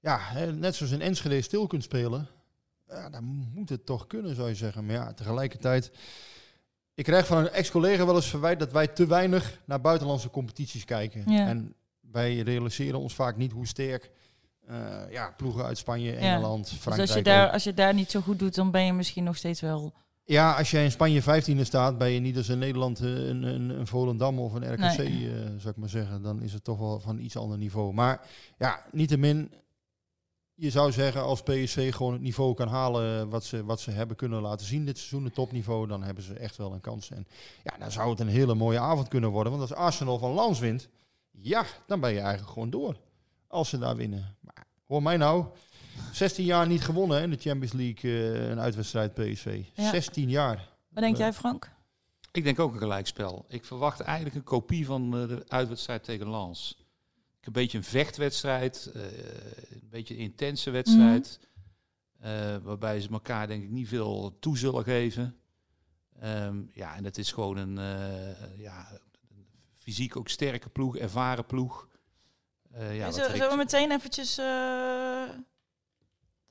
ja, hè, net zoals in Enschede stil kunt spelen. Ja, dan moet het toch kunnen, zou je zeggen. Maar ja, tegelijkertijd, ik krijg van een ex-collega wel eens verwijt dat wij te weinig naar buitenlandse competities kijken. Ja. En wij realiseren ons vaak niet hoe sterk eh, ja, ploegen uit Spanje, Engeland, Dus Frankrijk... als je, daar, ook- als je daar niet zo goed doet, dan ben je misschien nog steeds wel... Ja, als jij in Spanje 15e staat, ben je niet als in Nederland eh, een, een, een Volendam of een RKC, Nee. eh, zou ik maar zeggen. Dan is het toch wel van iets ander niveau. Maar ja, niettemin, je zou zeggen als PSV gewoon het niveau kan halen wat ze, wat ze hebben kunnen laten zien dit seizoen, het topniveau, dan hebben ze echt wel een kans. En ja, dan zou het een hele mooie avond kunnen worden. Want als Arsenal van Lans wint, ja, dan ben je eigenlijk gewoon door. Als ze daar winnen. Maar hoor mij nou, 16 jaar niet gewonnen hè, in de Champions League, eh, een uitwedstrijd PSV. Ja. 16 jaar. Wat denk Eh, jij, Frank? Ik denk ook een gelijkspel. Ik verwacht eigenlijk een kopie van eh, de uitwedstrijd tegen Lens. Ik een beetje een vechtwedstrijd, eh, een beetje een intense wedstrijd. eh, waarbij ze elkaar denk ik niet veel toe zullen geven. Ehm, ja, en het is gewoon een eh, ja, fysiek ook sterke ploeg, ervaren ploeg. Eh, ja, wat Zullen we meteen eventjes eh,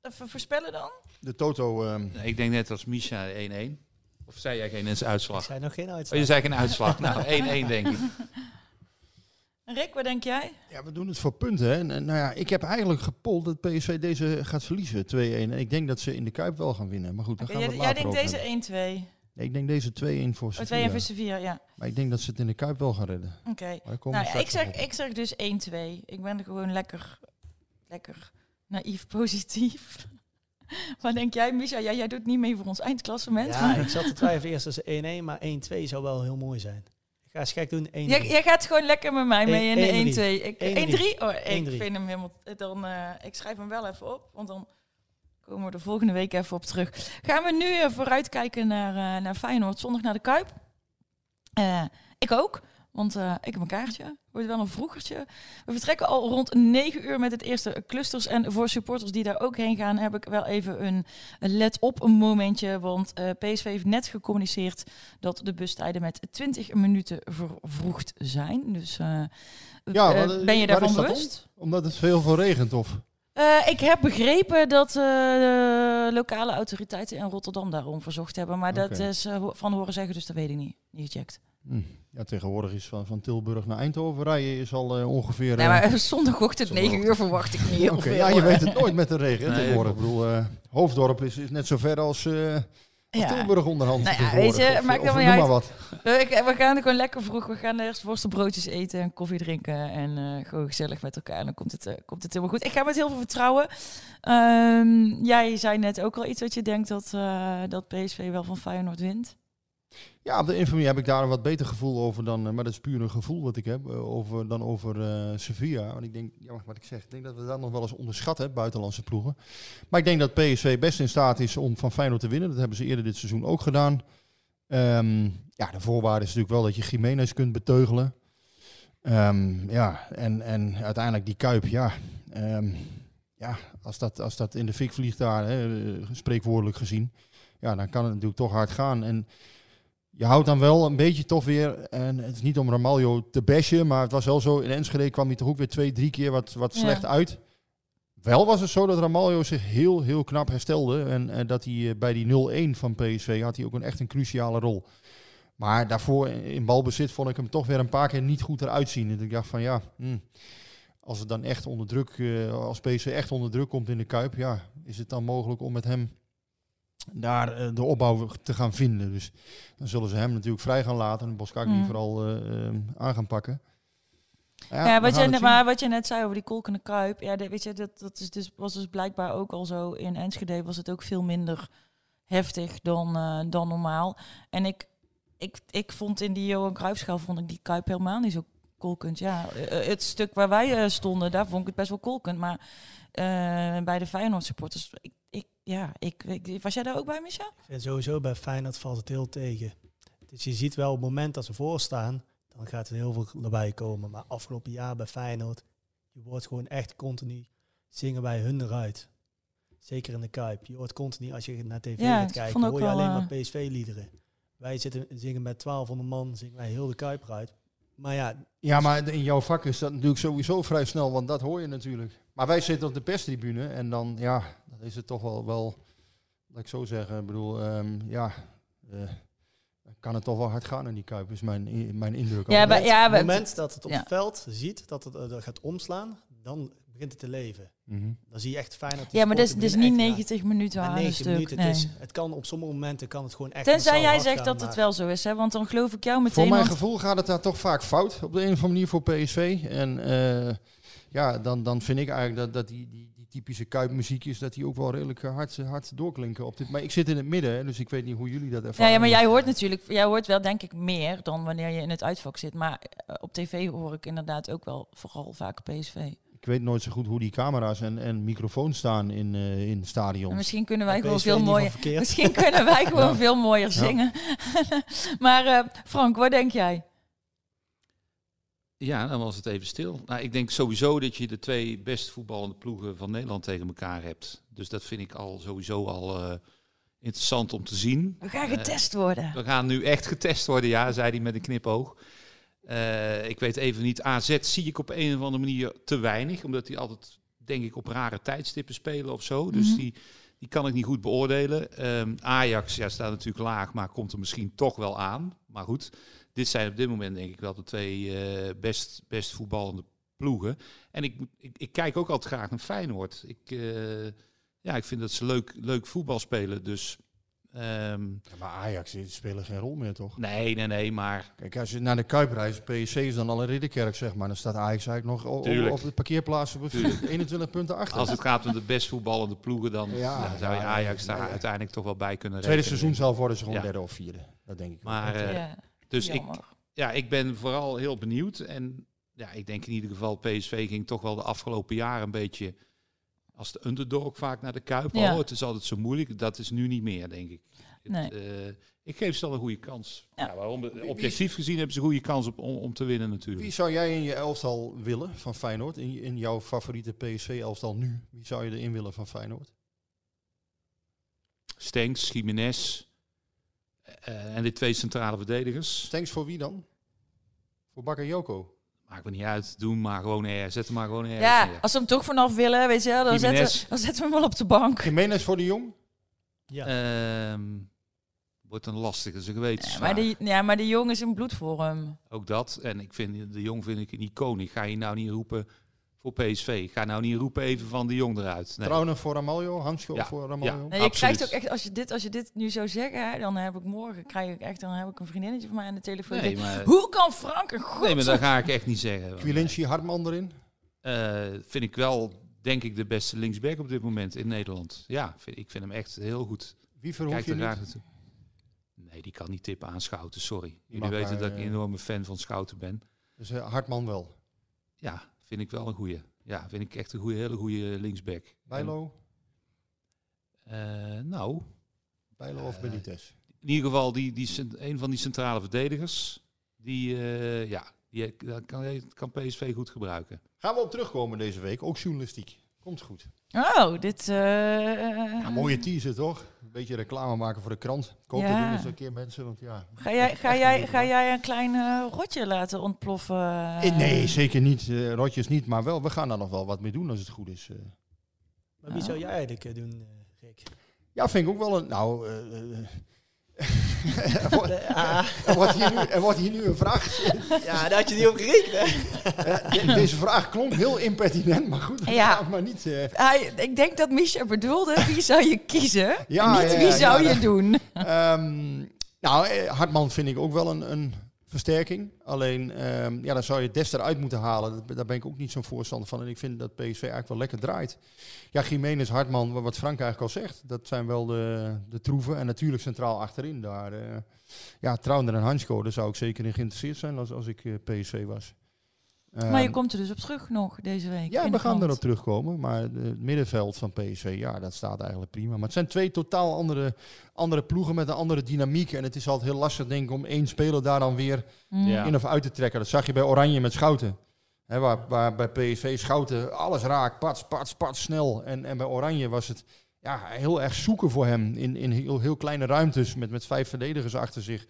even voorspellen dan? De Toto. ehm, Nee, ik denk net als Misha 1-1. Of zei jij geen uitslag? Ik zei nog geen Oh, uitslag. je zei geen uitslag. nou, 1-1 denk ik. Rick, wat denk jij? Ja, we doen het voor punten. Hè. En, en, nou ja, ik heb eigenlijk gepold dat PSV deze gaat verliezen, 2-1. En ik denk dat ze in de Kuip wel gaan winnen. Maar goed, dan gaan we jij, denkt deze hebben. 1-2. Nee, ik denk deze 2-1 voor Oh, Sevilla. 2 en voor Sevilla, ja. Maar ik denk dat ze het in de Kuip wel gaan redden. Oké. Nou ja, ik, zeg, op. ik zeg dus 1-2. Ik ben er gewoon lekker, lekker naïef positief. Wat denk jij, Misha? Ja, jij doet niet mee voor ons eindklassement. Ja, maar ik zat te twijfelen eerst tussen 1-1, maar 1-2 zou wel heel mooi zijn. Ik ga eens gek doen, 1-3. jij, jij gaat gewoon lekker met mij mee in de 1-2. Ik- 1-3? Oh, ik 1-3. vind hem helemaal... Dan, eh, ik schrijf hem wel even op, want dan komen we er volgende week even op terug. Gaan we nu eh, vooruitkijken naar, eh, naar Feyenoord, zondag naar de Kuip. Ik ook, want eh, ik heb een kaartje. Wordt wel een vroegertje. We vertrekken al rond 9 uur met het eerste clusters. En voor supporters die daar ook heen gaan, heb ik wel even een, let op een momentje. Want eh, PSV heeft net gecommuniceerd dat de bustijden met 20 minuten vervroegd zijn. Dus eh, Ja, ben je daarvan bewust? om? Omdat het veel regent, of? Ik heb begrepen dat de lokale autoriteiten in Rotterdam daarom verzocht hebben. Maar dat is van horen zeggen, dus dat weet ik niet. Niet gecheckt. Hm. Ja, tegenwoordig is van, van Tilburg naar Eindhoven rijden is al eh, ongeveer... Nee, eh, maar zondagochtend 9 uur verwacht ik niet heel veel. ja, je weet het nooit met de regen Nee, tegenwoordig. Ik bedoel, eh, Hoofddorp is, is net zo ver als, eh, als Ja. Tilburg onderhand. Nou ja, weet je, of, maakt of helemaal niet maar wat. We, ik- we gaan er gewoon lekker vroeg. We gaan eerst worstenbroodjes eten en koffie drinken. En eh, gewoon gezellig met elkaar. En dan komt het, komt het helemaal goed. Ik ga met heel veel vertrouwen. Ehm, jij zei net ook al iets wat je denkt dat, eh, dat PSV wel van Feyenoord wint. Ja, op de infamie heb ik daar een wat beter gevoel over dan, eh, maar dat is puur een gevoel wat ik heb, eh, over, dan over eh, Sevilla. Want ik denk, ja, wat ik zeg, ik denk dat we dat nog wel eens onderschatten, buitenlandse ploegen. Maar ik denk dat PSV best in staat is om van Feyenoord te winnen. Dat hebben ze eerder dit seizoen ook gedaan. Ehm, ja, de voorwaarde is natuurlijk wel dat je Jiménez kunt beteugelen. Ehm, ja, en, en uiteindelijk die Kuip, ja. ehm, ja, als dat, als dat in de fik vliegt daar, hè, spreekwoordelijk gezien, ja, dan kan het natuurlijk toch hard gaan. En je houdt dan wel een beetje toch weer, en het is niet om Ramaljo te bashen, maar het was wel zo, in Enschede kwam hij toch ook weer twee, drie keer wat, wat Ja. slecht uit. Wel was het zo dat Ramaljo zich heel, heel knap herstelde. En, en dat hij eh, bij die 0-1 van PSV had hij ook een, echt een cruciale rol. Maar daarvoor in balbezit vond ik hem toch weer een paar keer niet goed eruit zien. En ik dacht van ja, hmm, als het dan echt onder druk, eh, als PSV echt onder druk komt in de Kuip, ja, is het dan mogelijk om met hem daar eh, de opbouw te gaan vinden. Dus dan zullen ze hem natuurlijk vrij gaan laten en Boskakli Mm. vooral eh, eh, aan gaan pakken. Ja, we wat, je, zien. maar wat je net zei over die kolkende kuip. Ja, de- weet je, dat, dat is dus, was dus blijkbaar ook al zo. In Enschede was het ook veel minder heftig dan, eh, dan normaal. En ik, ik, ik vond in die Johan Cruijffschaal vond ik die kuip helemaal niet zo kolkend. Ja, het stuk waar wij stonden, daar vond ik het best wel kolkend. Maar bij de Feyenoord supporters, ik, ja, ik, ik, was jij daar ook bij, Micha? Ik vind sowieso bij Feyenoord valt het heel tegen. Dus je ziet wel op het moment dat ze voorstaan, dan gaat er heel veel erbij komen. Maar afgelopen jaar bij Feyenoord, je wordt gewoon echt continu zingen bij hun eruit. Zeker in de Kuip. Je hoort continu, als je naar tv Ja, gaat kijken, hoor je alleen eh, maar PSV-liederen. Wij zitten, zingen met 1200 man, zingen wij heel de Kuip eruit. Maar ja, Ja, maar in jouw vak is dat natuurlijk sowieso vrij snel, want dat hoor je natuurlijk. Maar wij zitten op de perstribune en dan, ja, dan is het toch wel, wel laat ik zo zeggen, ik bedoel, ehm, ja, eh, dan kan het toch wel hard gaan in die Kuip, is mijn, mijn indruk. Ja, maar- ja, op het moment dat het op ja. het veld ziet, dat het eh, dat gaat omslaan, dan begint het te leven. Mhm. Dan zie je echt fijn dat Ja, maar dat is, is niet 90 minuten aan een 90 stuk. minuten. nee. Het, is, het kan op sommige momenten kan het gewoon echt. Tenzij jij zegt gaan, dat het wel zo is, hè? want dan geloof ik jou meteen. Voor mijn want- gevoel gaat het daar toch vaak fout op de een of andere manier voor PSV. En eh, ja, dan, dan vind ik eigenlijk dat, dat die, die, die typische kuipmuziekjes, dat die ook wel redelijk eh, hard, hard doorklinken. Op dit. Maar ik zit in het midden, hè, dus ik weet niet hoe jullie dat Ja, ervaren. ja, maar jij hoort natuurlijk, jij hoort wel denk ik meer dan wanneer je in het uitvak zit. Maar eh, op tv hoor ik inderdaad ook wel vooral vaak PSV. Ik weet nooit zo goed hoe die camera's en, en microfoons staan in, eh in stadions. En misschien kunnen wij Ja, gewoon veel mooier. Misschien kunnen wij gewoon Ja. veel mooier Ja. zingen. maar eh, Frank, wat denk jij? Ja, dan was het even stil. Nou, ik denk sowieso dat je de twee best voetballende ploegen van Nederland tegen elkaar hebt. Dus dat vind ik al sowieso al eh, interessant om te zien. We gaan Eh, getest worden. we gaan nu echt getest worden, ja, zei hij met een knipoog. Eh, ik weet even niet, AZ zie ik op een of andere manier te weinig. Omdat die altijd, denk ik, op rare tijdstippen spelen of zo. Dus Mhm. die, die kan ik niet goed beoordelen. Ehm, Ajax ja, staat natuurlijk laag, maar komt er misschien toch wel aan. Maar goed, dit zijn op dit moment denk ik wel de twee eh, best, best voetballende ploegen. En ik, ik, ik kijk ook altijd graag naar Feyenoord. Ik, eh, ja, ik vind dat ze leuk, leuk voetbal spelen. Dus ehm, Ja, maar Ajax spelen geen rol meer, toch? nee, nee, nee, maar Kijk, als je naar de Kuip reist, PSC is dan al een ridderkerk, zeg maar. Dan staat Ajax eigenlijk nog op, Tuurlijk. op de parkeerplaats op Tuurlijk. 21 punten achter. als het gaat om de best voetballende ploegen, dan, Ja, dan zou je ja, Ajax ja, daar uiteindelijk toch wel bij kunnen Tweede rekenen. seizoen zelf worden ze gewoon Ja. derde of vierde. Dat denk ik. Maar, eh, dus ik, ja, ik ben vooral heel benieuwd. En ja, ik denk in ieder geval, PSV ging toch wel de afgelopen jaren een beetje als de underdog vaak naar de Kuip. Ja. Oh, het is altijd zo moeilijk. Dat is nu niet meer, denk ik. Het, Nee. eh, ik geef ze wel een goede kans. Ja. Ja. waarom? Objectief gezien hebben ze een goede kans op, om, om te winnen Wie natuurlijk. zou jij in je elftal willen van Feyenoord? In, in jouw favoriete PSV-elftal nu? Wie zou je erin willen van Feyenoord? Stenks, Jiménez en de twee centrale verdedigers. Stenks voor wie dan? Voor Bakayoko. Maakt me niet uit. Doen maar gewoon er. Zet hem maar gewoon ergens Ja, neer. als ze hem toch vanaf willen, weet je wel, dan zetten, dan zetten we hem wel op de bank. Jiménez voor de Jong? Ja. Ehm, wordt een lastige, is een gewetensvraag. Maar die, ja, maar die jongen is in bloedvorm. Ook dat. En ik vind de Jong vind ik een icoon. Ik ga je nou niet roepen voor PSV. Ik ga nou niet roepen even van de Jong eruit. Nee. Trouwen voor Ramaljo? Handschoen Ja, voor ja. Ramaljo? Nee, je krijgt ook echt, als je dit, als je dit nu zou zeggen, dan heb ik morgen, krijg ik echt, dan heb ik een vriendinnetje van mij aan de telefoon. Nee, maar, Hoe kan Frank een god? nee, maar dat ga ik echt niet zeggen. Quilinci, Hartman erin? Eh, vind ik wel, denk ik, de beste linksback op dit moment in Nederland. Ja, vind, ik vind hem echt heel goed. Wie verhoef je niet? graag naartoe. Nee, die kan niet tippen aan Schouten, sorry. Jullie mag weten maar, dat ik een eh, enorme fan van Schouten ben. Dus eh, Hartman wel. Ja, vind ik wel een goeie. Ja, vind ik echt een goede, hele goede linksback. Bijlo? En, eh, nou, Bijlo of eh, Benitez? in ieder geval die, die, een van die centrale verdedigers. Die, eh, ja, die dat kan, kan PSV goed gebruiken. Gaan we op terugkomen deze week, ook journalistiek. Komt goed. Oh, dit... eh, Ja, mooie teaser toch? Een beetje reclame maken voor de krant. Ja. dat doen eens een keer mensen, want ja. Ga jij, ga, jij, ga jij een klein eh, rotje laten ontploffen? Eh, Nee, zeker niet. eh, rotjes niet. Maar wel, we gaan daar nog wel wat mee doen als het goed is. eh. Maar wie zou jij eigenlijk doen, eh, Rick? Ja, vind ik ook wel een... Nou, er, wordt, Ja. er, wordt hier nu, er wordt hier nu een vraag... Ja, daar had je niet op gerekend, hè? Eh, de- deze vraag klonk heel impertinent, maar goed. Ja. Maar niet... eh, Hij, ik denk dat Misha bedoelde, wie zou je kiezen? Ja, en niet ja, wie ja, zou ja, je dat- doen? Ehm, nou, eh, Hartman vind ik ook wel een, een versterking. Alleen, ehm, ja, dan zou je Des eruit moeten halen. Daar ben ik ook niet zo'n voorstander van. En ik vind dat PSV eigenlijk wel lekker draait. Ja, Jiménez, Hartman, wa- wat Frank eigenlijk al zegt. Dat zijn wel de, de troeven. En natuurlijk centraal achterin daar. eh ja, Trauner en Hansko, daar zou ik zeker in geïnteresseerd zijn als, als ik eh, PSV was. Maar je Ehm, komt er dus op terug nog deze week. ja, we gaan erop terugkomen. Maar het middenveld van PSV, ja, dat staat eigenlijk prima. Maar het zijn twee totaal andere, andere ploegen met een andere dynamiek. En het is altijd heel lastig, denk ik, om één speler daar dan weer Mm. Ja. in of uit te trekken. Dat zag je bij Oranje met Schouten. Hè, waar, waar bij PSV Schouten alles raakt, pats, pats, pats, snel. En, en bij Oranje was het ja, heel erg zoeken voor hem in, in heel, heel kleine ruimtes met, met vijf verdedigers achter zich.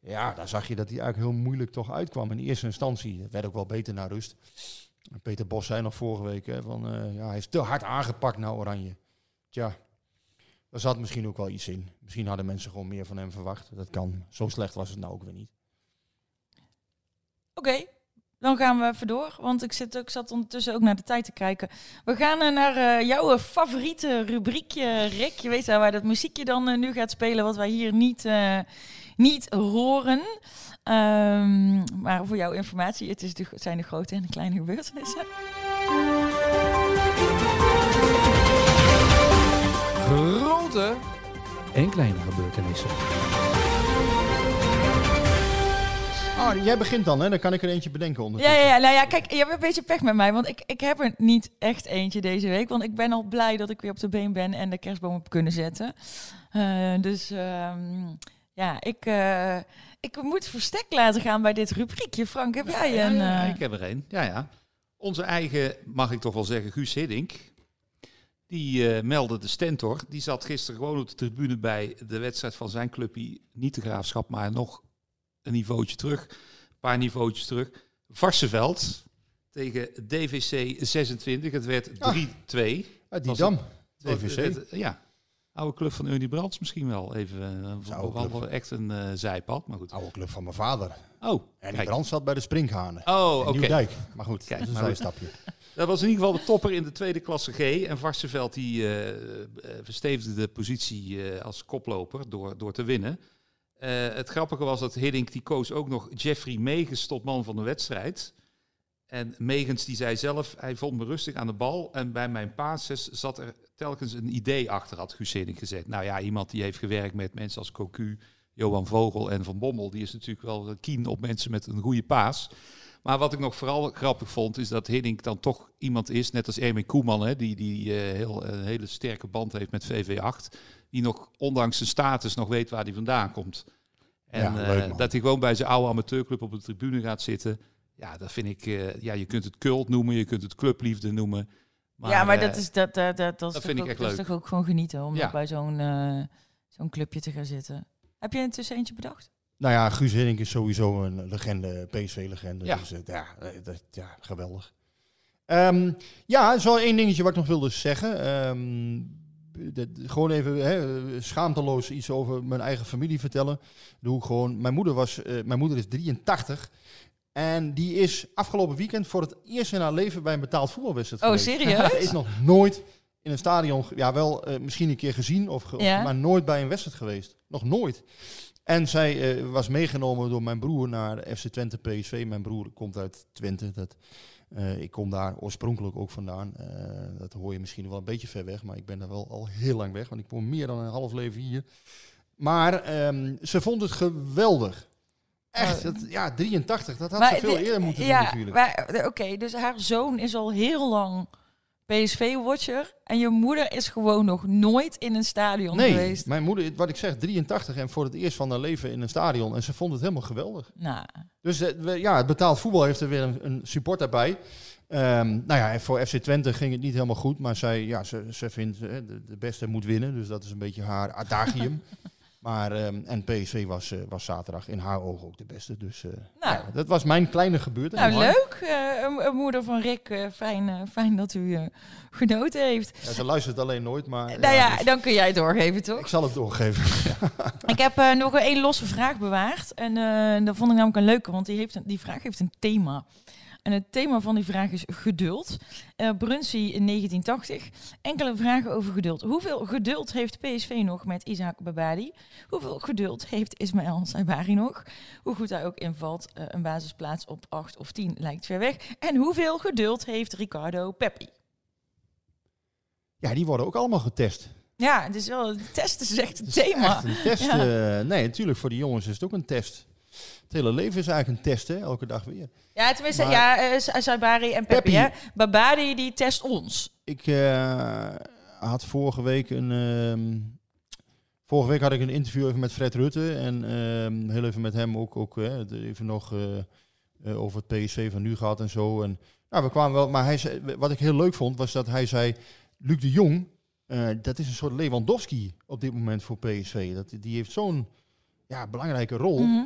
Ja, daar zag je dat hij eigenlijk heel moeilijk toch uitkwam in eerste instantie. Het werd ook wel beter naar rust. Peter Bos zei nog vorige week, hè, van, eh, ja, hij is te hard aangepakt naar Oranje. Tja, daar zat misschien ook wel iets in. Misschien hadden mensen gewoon meer van hem verwacht. Dat kan. Zo slecht was het nou ook weer niet. Oké, dan gaan we even door. Want ik, zit, ik zat ondertussen ook naar de tijd te kijken. We gaan eh, naar eh, jouw favoriete rubriekje, Rick. Je weet waar dat muziekje dan nu gaat spelen, wat wij hier niet, niet horen. Ehm, maar voor jouw informatie, het, is de, het zijn de grote en de kleine gebeurtenissen. Grote en kleine gebeurtenissen. Ah, jij begint dan, hè? Dan kan ik er eentje bedenken Ja, ondertussen. ja, ja, nou ja, kijk, je hebt een beetje pech met mij, want ik, ik heb er niet echt eentje deze week. Want ik ben al blij dat ik weer op de been ben en de kerstboom heb kunnen zetten. Eh, dus ehm, ja, ik, eh, ik moet verstek laten gaan bij dit rubriekje. Frank, heb jij Ja, een... ja, eh, ik heb er een. Ja, ja. Onze eigen, mag ik toch wel zeggen, Guus Hiddink. Die eh, meldde de Stentor. Die zat gisteren gewoon op de tribune bij de wedstrijd van zijn clubje. Niet de graafschap, maar nog een niveautje terug. Een paar niveautjes terug. Varsenveld tegen DVC 26. Het werd 3-2. Uit Was Didam, het- DVC. het- het- ja. Oude club van Ernie Brands misschien wel. Even, eh, oude wel echt een eh, zijpad, maar goed. Oude club van mijn vader. Oh, En die kijk. brand zat bij de Springhanen. Oh, oké. Nieuwdijk. Maar goed, Kijk, dat is een maar- zijstapje. Dat was in ieder geval de topper in de tweede klasse G. En Varsenveld die eh, eh, verstevigde de positie eh, als koploper door, door te winnen. Eh, het grappige was dat Hiddink die koos ook nog Jeffrey Megens tot man van de wedstrijd. En Megens die zei zelf, hij vond me rustig aan de bal. En bij mijn passes zat er telkens een idee achter, had Guus Hiddink gezegd. Nou ja, iemand die heeft gewerkt met mensen als Cocu, Johan Vogel en Van Bommel. Die is natuurlijk wel keen op mensen met een goede paas. Maar wat ik nog vooral grappig vond, is dat Hiddink dan toch iemand is, net als Erwin Koeman, hè, die, die eh, heel, een hele sterke band heeft met VV8. Die nog, ondanks zijn status, nog weet waar hij vandaan komt. En Ja, eh, leuk, dat hij gewoon bij zijn oude amateurclub op de tribune gaat zitten. Ja, dat vind ik, eh, ja, je kunt het cult noemen, je kunt het clubliefde noemen. Ja, maar eh, dat is, dat, dat, dat, dat, is dat toch vind ik ook, echt dat is leuk. toch ook gewoon genieten om Ja. bij zo'n eh, zo'n clubje te gaan zitten. Heb je intussen eentje bedacht? Nou ja, Guus Hiddink is sowieso een legende, PSV-legende. Ja. Dus, eh, ja, eh, dat, ja, geweldig. Ehm, ja, zo één dingetje wat ik nog wilde zeggen. Ehm, dat, gewoon even hè, schaamteloos iets over mijn eigen familie vertellen. Doe ik gewoon. Mijn moeder, was, eh, mijn moeder is 83. En die is afgelopen weekend voor het eerst in haar leven bij een betaald voetbalwedstrijd Oh, geweest. serieus? Ze is nog nooit in een stadion, ja wel eh, misschien een keer gezien, of ge- Ja. maar nooit bij een wedstrijd geweest. Nog nooit. En zij eh, was meegenomen door mijn broer naar FC Twente PSV. Mijn broer komt uit Twente. Dat, eh, ik kom daar oorspronkelijk ook vandaan. Dat hoor je misschien wel een beetje ver weg, maar ik ben daar wel al heel lang weg. Want ik woon meer dan een half leven hier. Maar ehm, ze vond het geweldig. Echt, dat, ja, 83. Dat had ze veel de- eerder moeten ja, doen natuurlijk. eh, Oké, dus haar zoon is al heel lang PSV-watcher. En je moeder is gewoon nog nooit in een stadion Nee, geweest. mijn moeder, wat ik zeg, 83 en voor het eerst van haar leven in een stadion. En ze vond het helemaal geweldig. Nou, Dus eh, ja, het betaald voetbal heeft er weer een, een supporter bij. Ehm, nou ja, voor FC Twente ging het niet helemaal goed. Maar zij, ja, ze, ze vindt eh, de, de beste moet winnen. Dus dat is een beetje haar adagium. Maar, ehm, en PSV was, eh, was zaterdag in haar ogen ook de beste. Dus eh, Nou. ja, dat was mijn kleine gebeurtenis. nou leuk. Een, een moeder van Rick, fijn, fijn dat u genoten heeft. Ja, ze luistert alleen nooit, maar... nou ja, dus dan kun jij het doorgeven, toch? ik zal het doorgeven. Ik heb nog een één losse vraag bewaard. En dat vond ik namelijk een leuke, want die, heeft een, die vraag heeft een thema. En het thema van die vraag is geduld. Uh, in 1980. Enkele vragen over geduld. Hoeveel geduld heeft PSV nog met Isaac Babadi? Hoeveel geduld heeft Ismaël Saibari nog? Hoe goed hij ook invalt, eh, een basisplaats op 8 of 10 lijkt ver weg. En hoeveel geduld heeft Ricardo Peppi? Ja, die worden ook allemaal getest. Ja, het is wel, testen is echt Het thema. echt een test. Ja. eh, nee, natuurlijk, voor die jongens is het ook een test. Het hele leven is eigenlijk een test, hè? elke dag weer. Ja, tenminste, Maar- ja, uh, Saibari en Peppi. Peppi. Hè? Babadi die test ons. Ik eh, had vorige week een. ehm, vorige week had ik een interview even met Fred Rutte. En ehm, heel even met hem ook, ook even nog eh, eh, over het PSV van nu gehad en zo. En, nou, we kwamen wel, maar hij zei, wat ik heel leuk vond, was dat hij zei: Luc de Jong Eh, dat is een soort Lewandowski op dit moment voor PSV. Dat, die heeft zo'n ja, belangrijke rol. Mhm.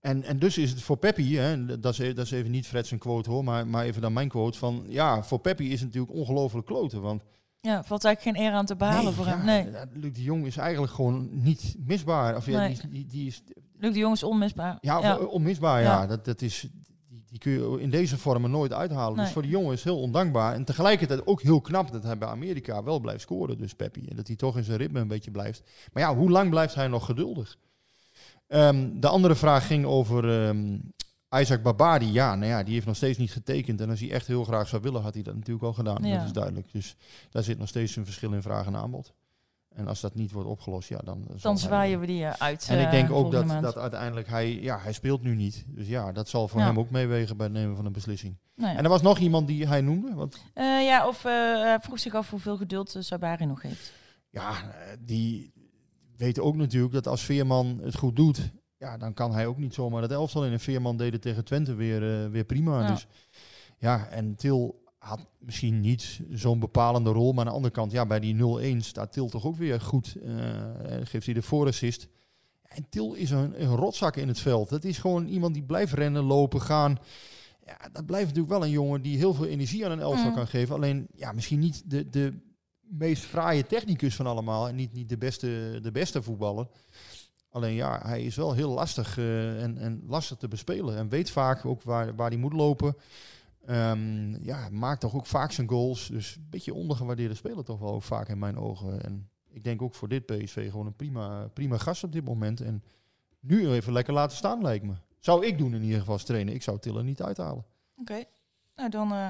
En, en dus is het voor Peppi, hè, dat, is, e- dat is even niet Fred zijn quote hoor, maar, maar even dan mijn quote van ja, voor Peppi is het natuurlijk ongelooflijk kloten. Want Ja, valt eigenlijk geen eer aan te behalen Nee, voor ja, hem. Nee. ja, Luc de Jong is eigenlijk gewoon niet misbaar. Of ja, Nee. die, die, die is Luc de Jong is onmisbaar. ja, ja. onmisbaar. Ja. Ja. Dat, dat is, die, die kun je in deze vormen nooit uithalen. Nee. Dus voor de jongen is heel ondankbaar. En tegelijkertijd ook heel knap dat hij bij Amerika wel blijft scoren, dus Peppi. En dat hij toch in zijn ritme een beetje blijft. Maar ja, hoe lang blijft hij nog geduldig? Ehm, de andere vraag ging over ehm, Isaac Babadi. Ja, nou ja, die heeft nog steeds niet getekend. En als hij echt heel graag zou willen, had hij dat natuurlijk al gedaan. Ja. Dat is duidelijk. Dus daar zit nog steeds een verschil in vraag en aanbod. En als dat niet wordt opgelost, ja, dan... Dan zwaaien we die eh, uit. en ik eh, denk ook volgende dat, maand. dat uiteindelijk hij, ja, hij speelt nu niet. Dus ja, dat zal voor Ja. hem ook meewegen bij het nemen van een beslissing. Nou ja. En er was nog iemand die hij noemde. Want Eh, ja, of eh, vroeg zich af hoeveel geduld Sabari nog heeft. ja, eh, die weten ook natuurlijk dat als Veerman het goed doet, ja, dan kan hij ook niet zomaar het elftal in. En Veerman deed het tegen Twente weer, eh, weer prima. Ja. Dus ja, en Til had misschien niet zo'n bepalende rol. Maar aan de andere kant, ja, bij die 0-1 staat Til toch ook weer goed. En geeft hij de voorassist. En Til is een, een rotzak in het veld. Dat is gewoon iemand die blijft rennen, lopen, gaan. Ja, dat blijft natuurlijk wel een jongen die heel veel energie aan een elftal Mm. kan geven. Alleen, ja, misschien niet de, de meest fraaie technicus van allemaal. En niet, niet de, beste, de beste voetballer. Alleen ja, hij is wel heel lastig eh, en, en lastig te bespelen. En weet vaak ook waar, waar hij moet lopen. Ehm, ja, maakt toch ook vaak zijn goals. Dus een beetje ondergewaardeerde speler toch wel ook vaak in mijn ogen. En ik denk ook voor dit PSV gewoon een prima, prima gast op dit moment. En nu even lekker laten staan lijkt me. Zou ik doen in ieder geval als trainer. Ik zou Tiller niet uithalen. Oké, nou dan eh,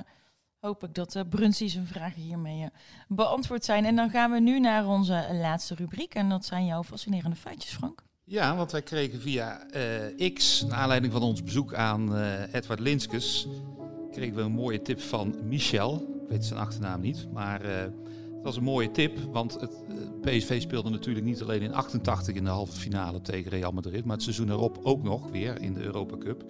hoop ik dat uh, Brunsie zijn vragen hiermee eh, beantwoord zijn. En dan gaan we nu naar onze laatste rubriek. En dat zijn jouw fascinerende feitjes, Frank. Ja, want wij kregen via eh, X, naar aanleiding van ons bezoek aan eh, Edward Linskes, kregen we een mooie tip van Michel. Ik weet zijn achternaam niet, maar het was een mooie tip. Want het PSV speelde natuurlijk niet alleen in 88 in de halve finale tegen Real Madrid, maar het seizoen erop ook nog weer in de Europa Cup.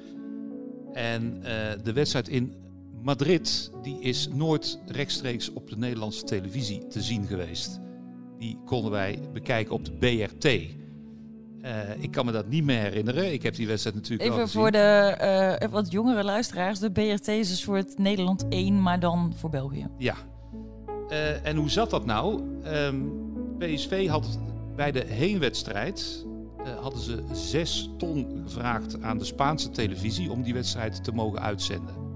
En de wedstrijd in Madrid, die is nooit rechtstreeks op de Nederlandse televisie te zien geweest. Die konden wij bekijken op de BRT. Uh, ik kan me dat niet meer herinneren. Ik heb die wedstrijd natuurlijk Even voor de uh, wat jongere luisteraars. De BRT is een soort Nederland 1, maar dan voor België. Ja. Uh, en hoe zat dat nou? Um, PSV had bij de heenwedstrijd... Hadden ze zes ton gevraagd aan de Spaanse televisie... om die wedstrijd te mogen uitzenden.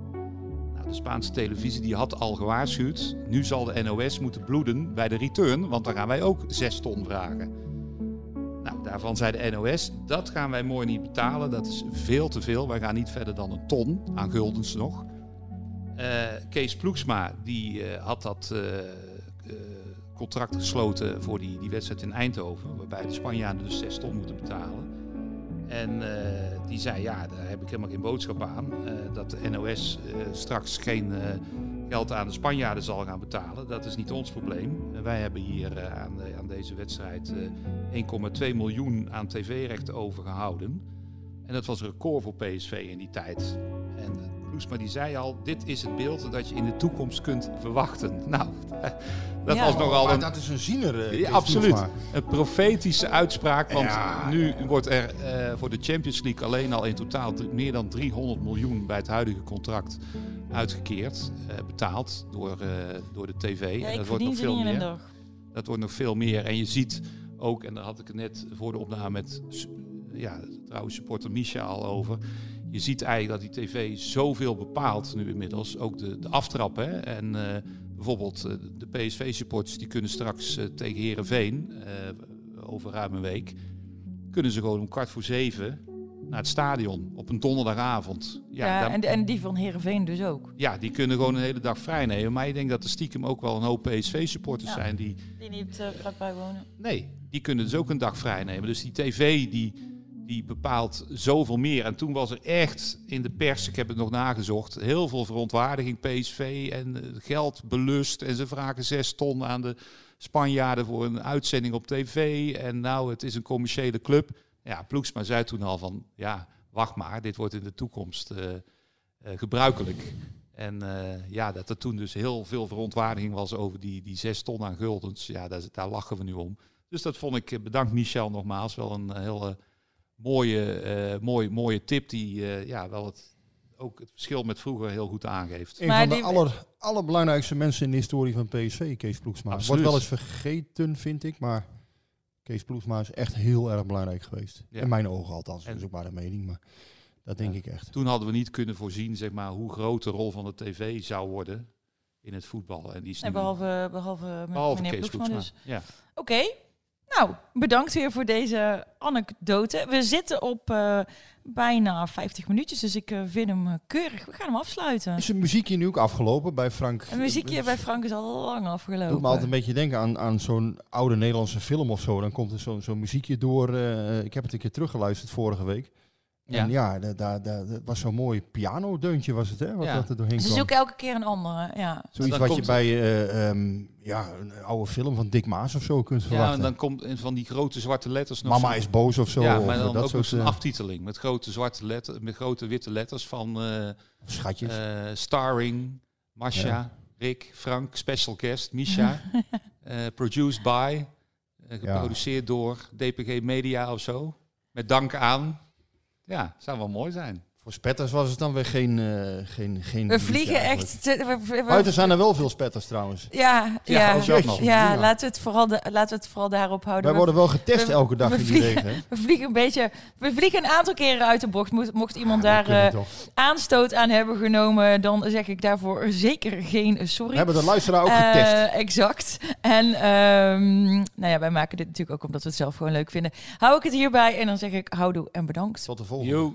De Spaanse televisie die had al gewaarschuwd... nu zal de NOS moeten bloeden bij de return... want dan gaan wij ook zes ton vragen. Nou, daarvan zei de NOS, dat gaan wij mooi niet betalen. Dat is veel te veel. Wij gaan niet verder dan een ton aan guldens nog. Uh, Kees Ploegsma, die uh, had dat uh, contract gesloten voor die, die wedstrijd in Eindhoven. Waarbij de Spanjaarden dus 6 ton moeten betalen. En die zei, ja, daar heb ik helemaal geen boodschap aan. dat de NOS straks geen geld aan de Spanjaarden zal gaan betalen. Dat is niet ons probleem. wij hebben hier aan, aan, deze wedstrijd 1,2 miljoen aan tv-rechten overgehouden. En dat was een record voor PSV in die tijd. En Ploesma die zei al, dit is het beeld dat je in de toekomst kunt verwachten. Nou, dat ja, was nogal maar een... dat is een ziener. Uh, ja, absoluut. Een profetische uitspraak, want Ja. nu wordt er uh, voor de Champions League alleen al in totaal meer dan 300 miljoen bij het huidige contract uitgekeerd, uh, betaald door, door de tv. En dat wordt nog veel meer. dag. Dat wordt nog veel meer. En je ziet ook, en daar had ik het net voor de opname met ja, trouwens supporter Misha al over. Je ziet eigenlijk dat die tv zoveel bepaalt nu inmiddels. Ook de, de aftrap. Hè? En uh, bijvoorbeeld uh, de PSV-supporters die kunnen straks uh, tegen Herenveen over ruim een week. Kunnen ze gewoon om kwart voor zeven naar het stadion op een donderdagavond. Ja, ja daar, en, en die van Herenveen dus ook. ja, die kunnen gewoon een hele dag vrij nemen. Maar ik denk dat er stiekem ook wel een hoop PSV-supporters Ja. zijn die Die niet uh, vlakbij wonen. Nee, die kunnen dus ook een dag vrij nemen. Dus die tv die, die bepaalt zoveel meer. En toen was er echt in de pers, ik heb het nog nagezocht, heel veel verontwaardiging PSV en uh, geld belust. En ze vragen zes ton aan de Spanjaarden voor een uitzending op tv. En nou, het is een commerciële club. Ja, Ploegsma zei toen al van, ja, wacht maar, dit wordt in de toekomst uh, gebruikelijk. En eh, ja, dat er toen dus heel veel verontwaardiging was over die, die zes ton aan guldens. Ja, daar, daar lachen we nu om. Dus dat vond ik, eh, bedankt Michel nogmaals, wel een hele mooie, eh, mooie, mooie tip die eh, ja, wel het, ook het verschil met vroeger heel goed aangeeft. Een van de aller, allerbelangrijkste mensen in de historie van PSV, Kees Ploegsma. Absoluut. Wordt wel eens vergeten, vind ik, maar Kees Ploegsma is echt heel erg belangrijk geweest. Ja. In mijn ogen althans, En- dat is ook maar een mening, maar dat denk ik echt. Toen hadden we niet kunnen voorzien zeg maar, hoe groot de rol van de tv zou worden in het voetbal. En die is nu- behalve, behalve, behalve meneer Kees Ploegsma Ploegsma. dus. Ja. Oké, nou, bedankt weer voor deze anekdote. We zitten op eh, bijna 50 minuutjes, dus ik eh, vind hem eh, keurig. We gaan hem afsluiten. Is een muziekje nu ook afgelopen bij Frank? Een muziekje bij Frank is al lang afgelopen. doet me altijd een beetje denken aan, aan zo'n oude Nederlandse film of zo. Dan komt er zo'n zo'n muziekje door. ik heb het een keer teruggeluisterd vorige week. En ja, daar daar daar dat was zo'n mooi pianodeuntje was het, hè? Wat Ja. dat er doorheen Ze kwam. zoeken elke keer een andere, ja. Zoiets wat je bij eh, ehm, ja, een oude film van Dick Maas of zo kunt Ja, verwachten. en dan komt in van die grote zwarte letters nog Mama is boos of zo, Ja, of maar dan dat ook soort, nog zo'n eh, aftiteling met grote zwarte letters, met grote witte letters van eh, Schatjes. eh, starring, Masha, Ja. Rick, Frank, special guest, Misha, eh, produced by, geproduceerd door DPG Media of zo. Met dank aan. Ja, zou wel mooi zijn. Voor spetters was het dan weer geen... eh, geen, geen We vliegen echt... we- we- Buiten zijn er wel veel spetters trouwens. Ja, Ja, ja, laten, we het vooral de- laten we het vooral daarop houden. Wij We- worden wel getest we- elke dag we in die vliegen- regen, hè? We vliegen een beetje... We vliegen een aantal keren uit de bocht. Mocht, mocht iemand daar eh, aanstoot aan hebben genomen, dan zeg ik daarvoor zeker geen eh, sorry. We hebben de luisteraar ook Eh, getest. exact. En ehm, nou ja, wij maken dit natuurlijk ook omdat we het zelf gewoon leuk vinden. Hou ik het hierbij en dan zeg ik houdoe en bedankt. Tot de volgende. Yo.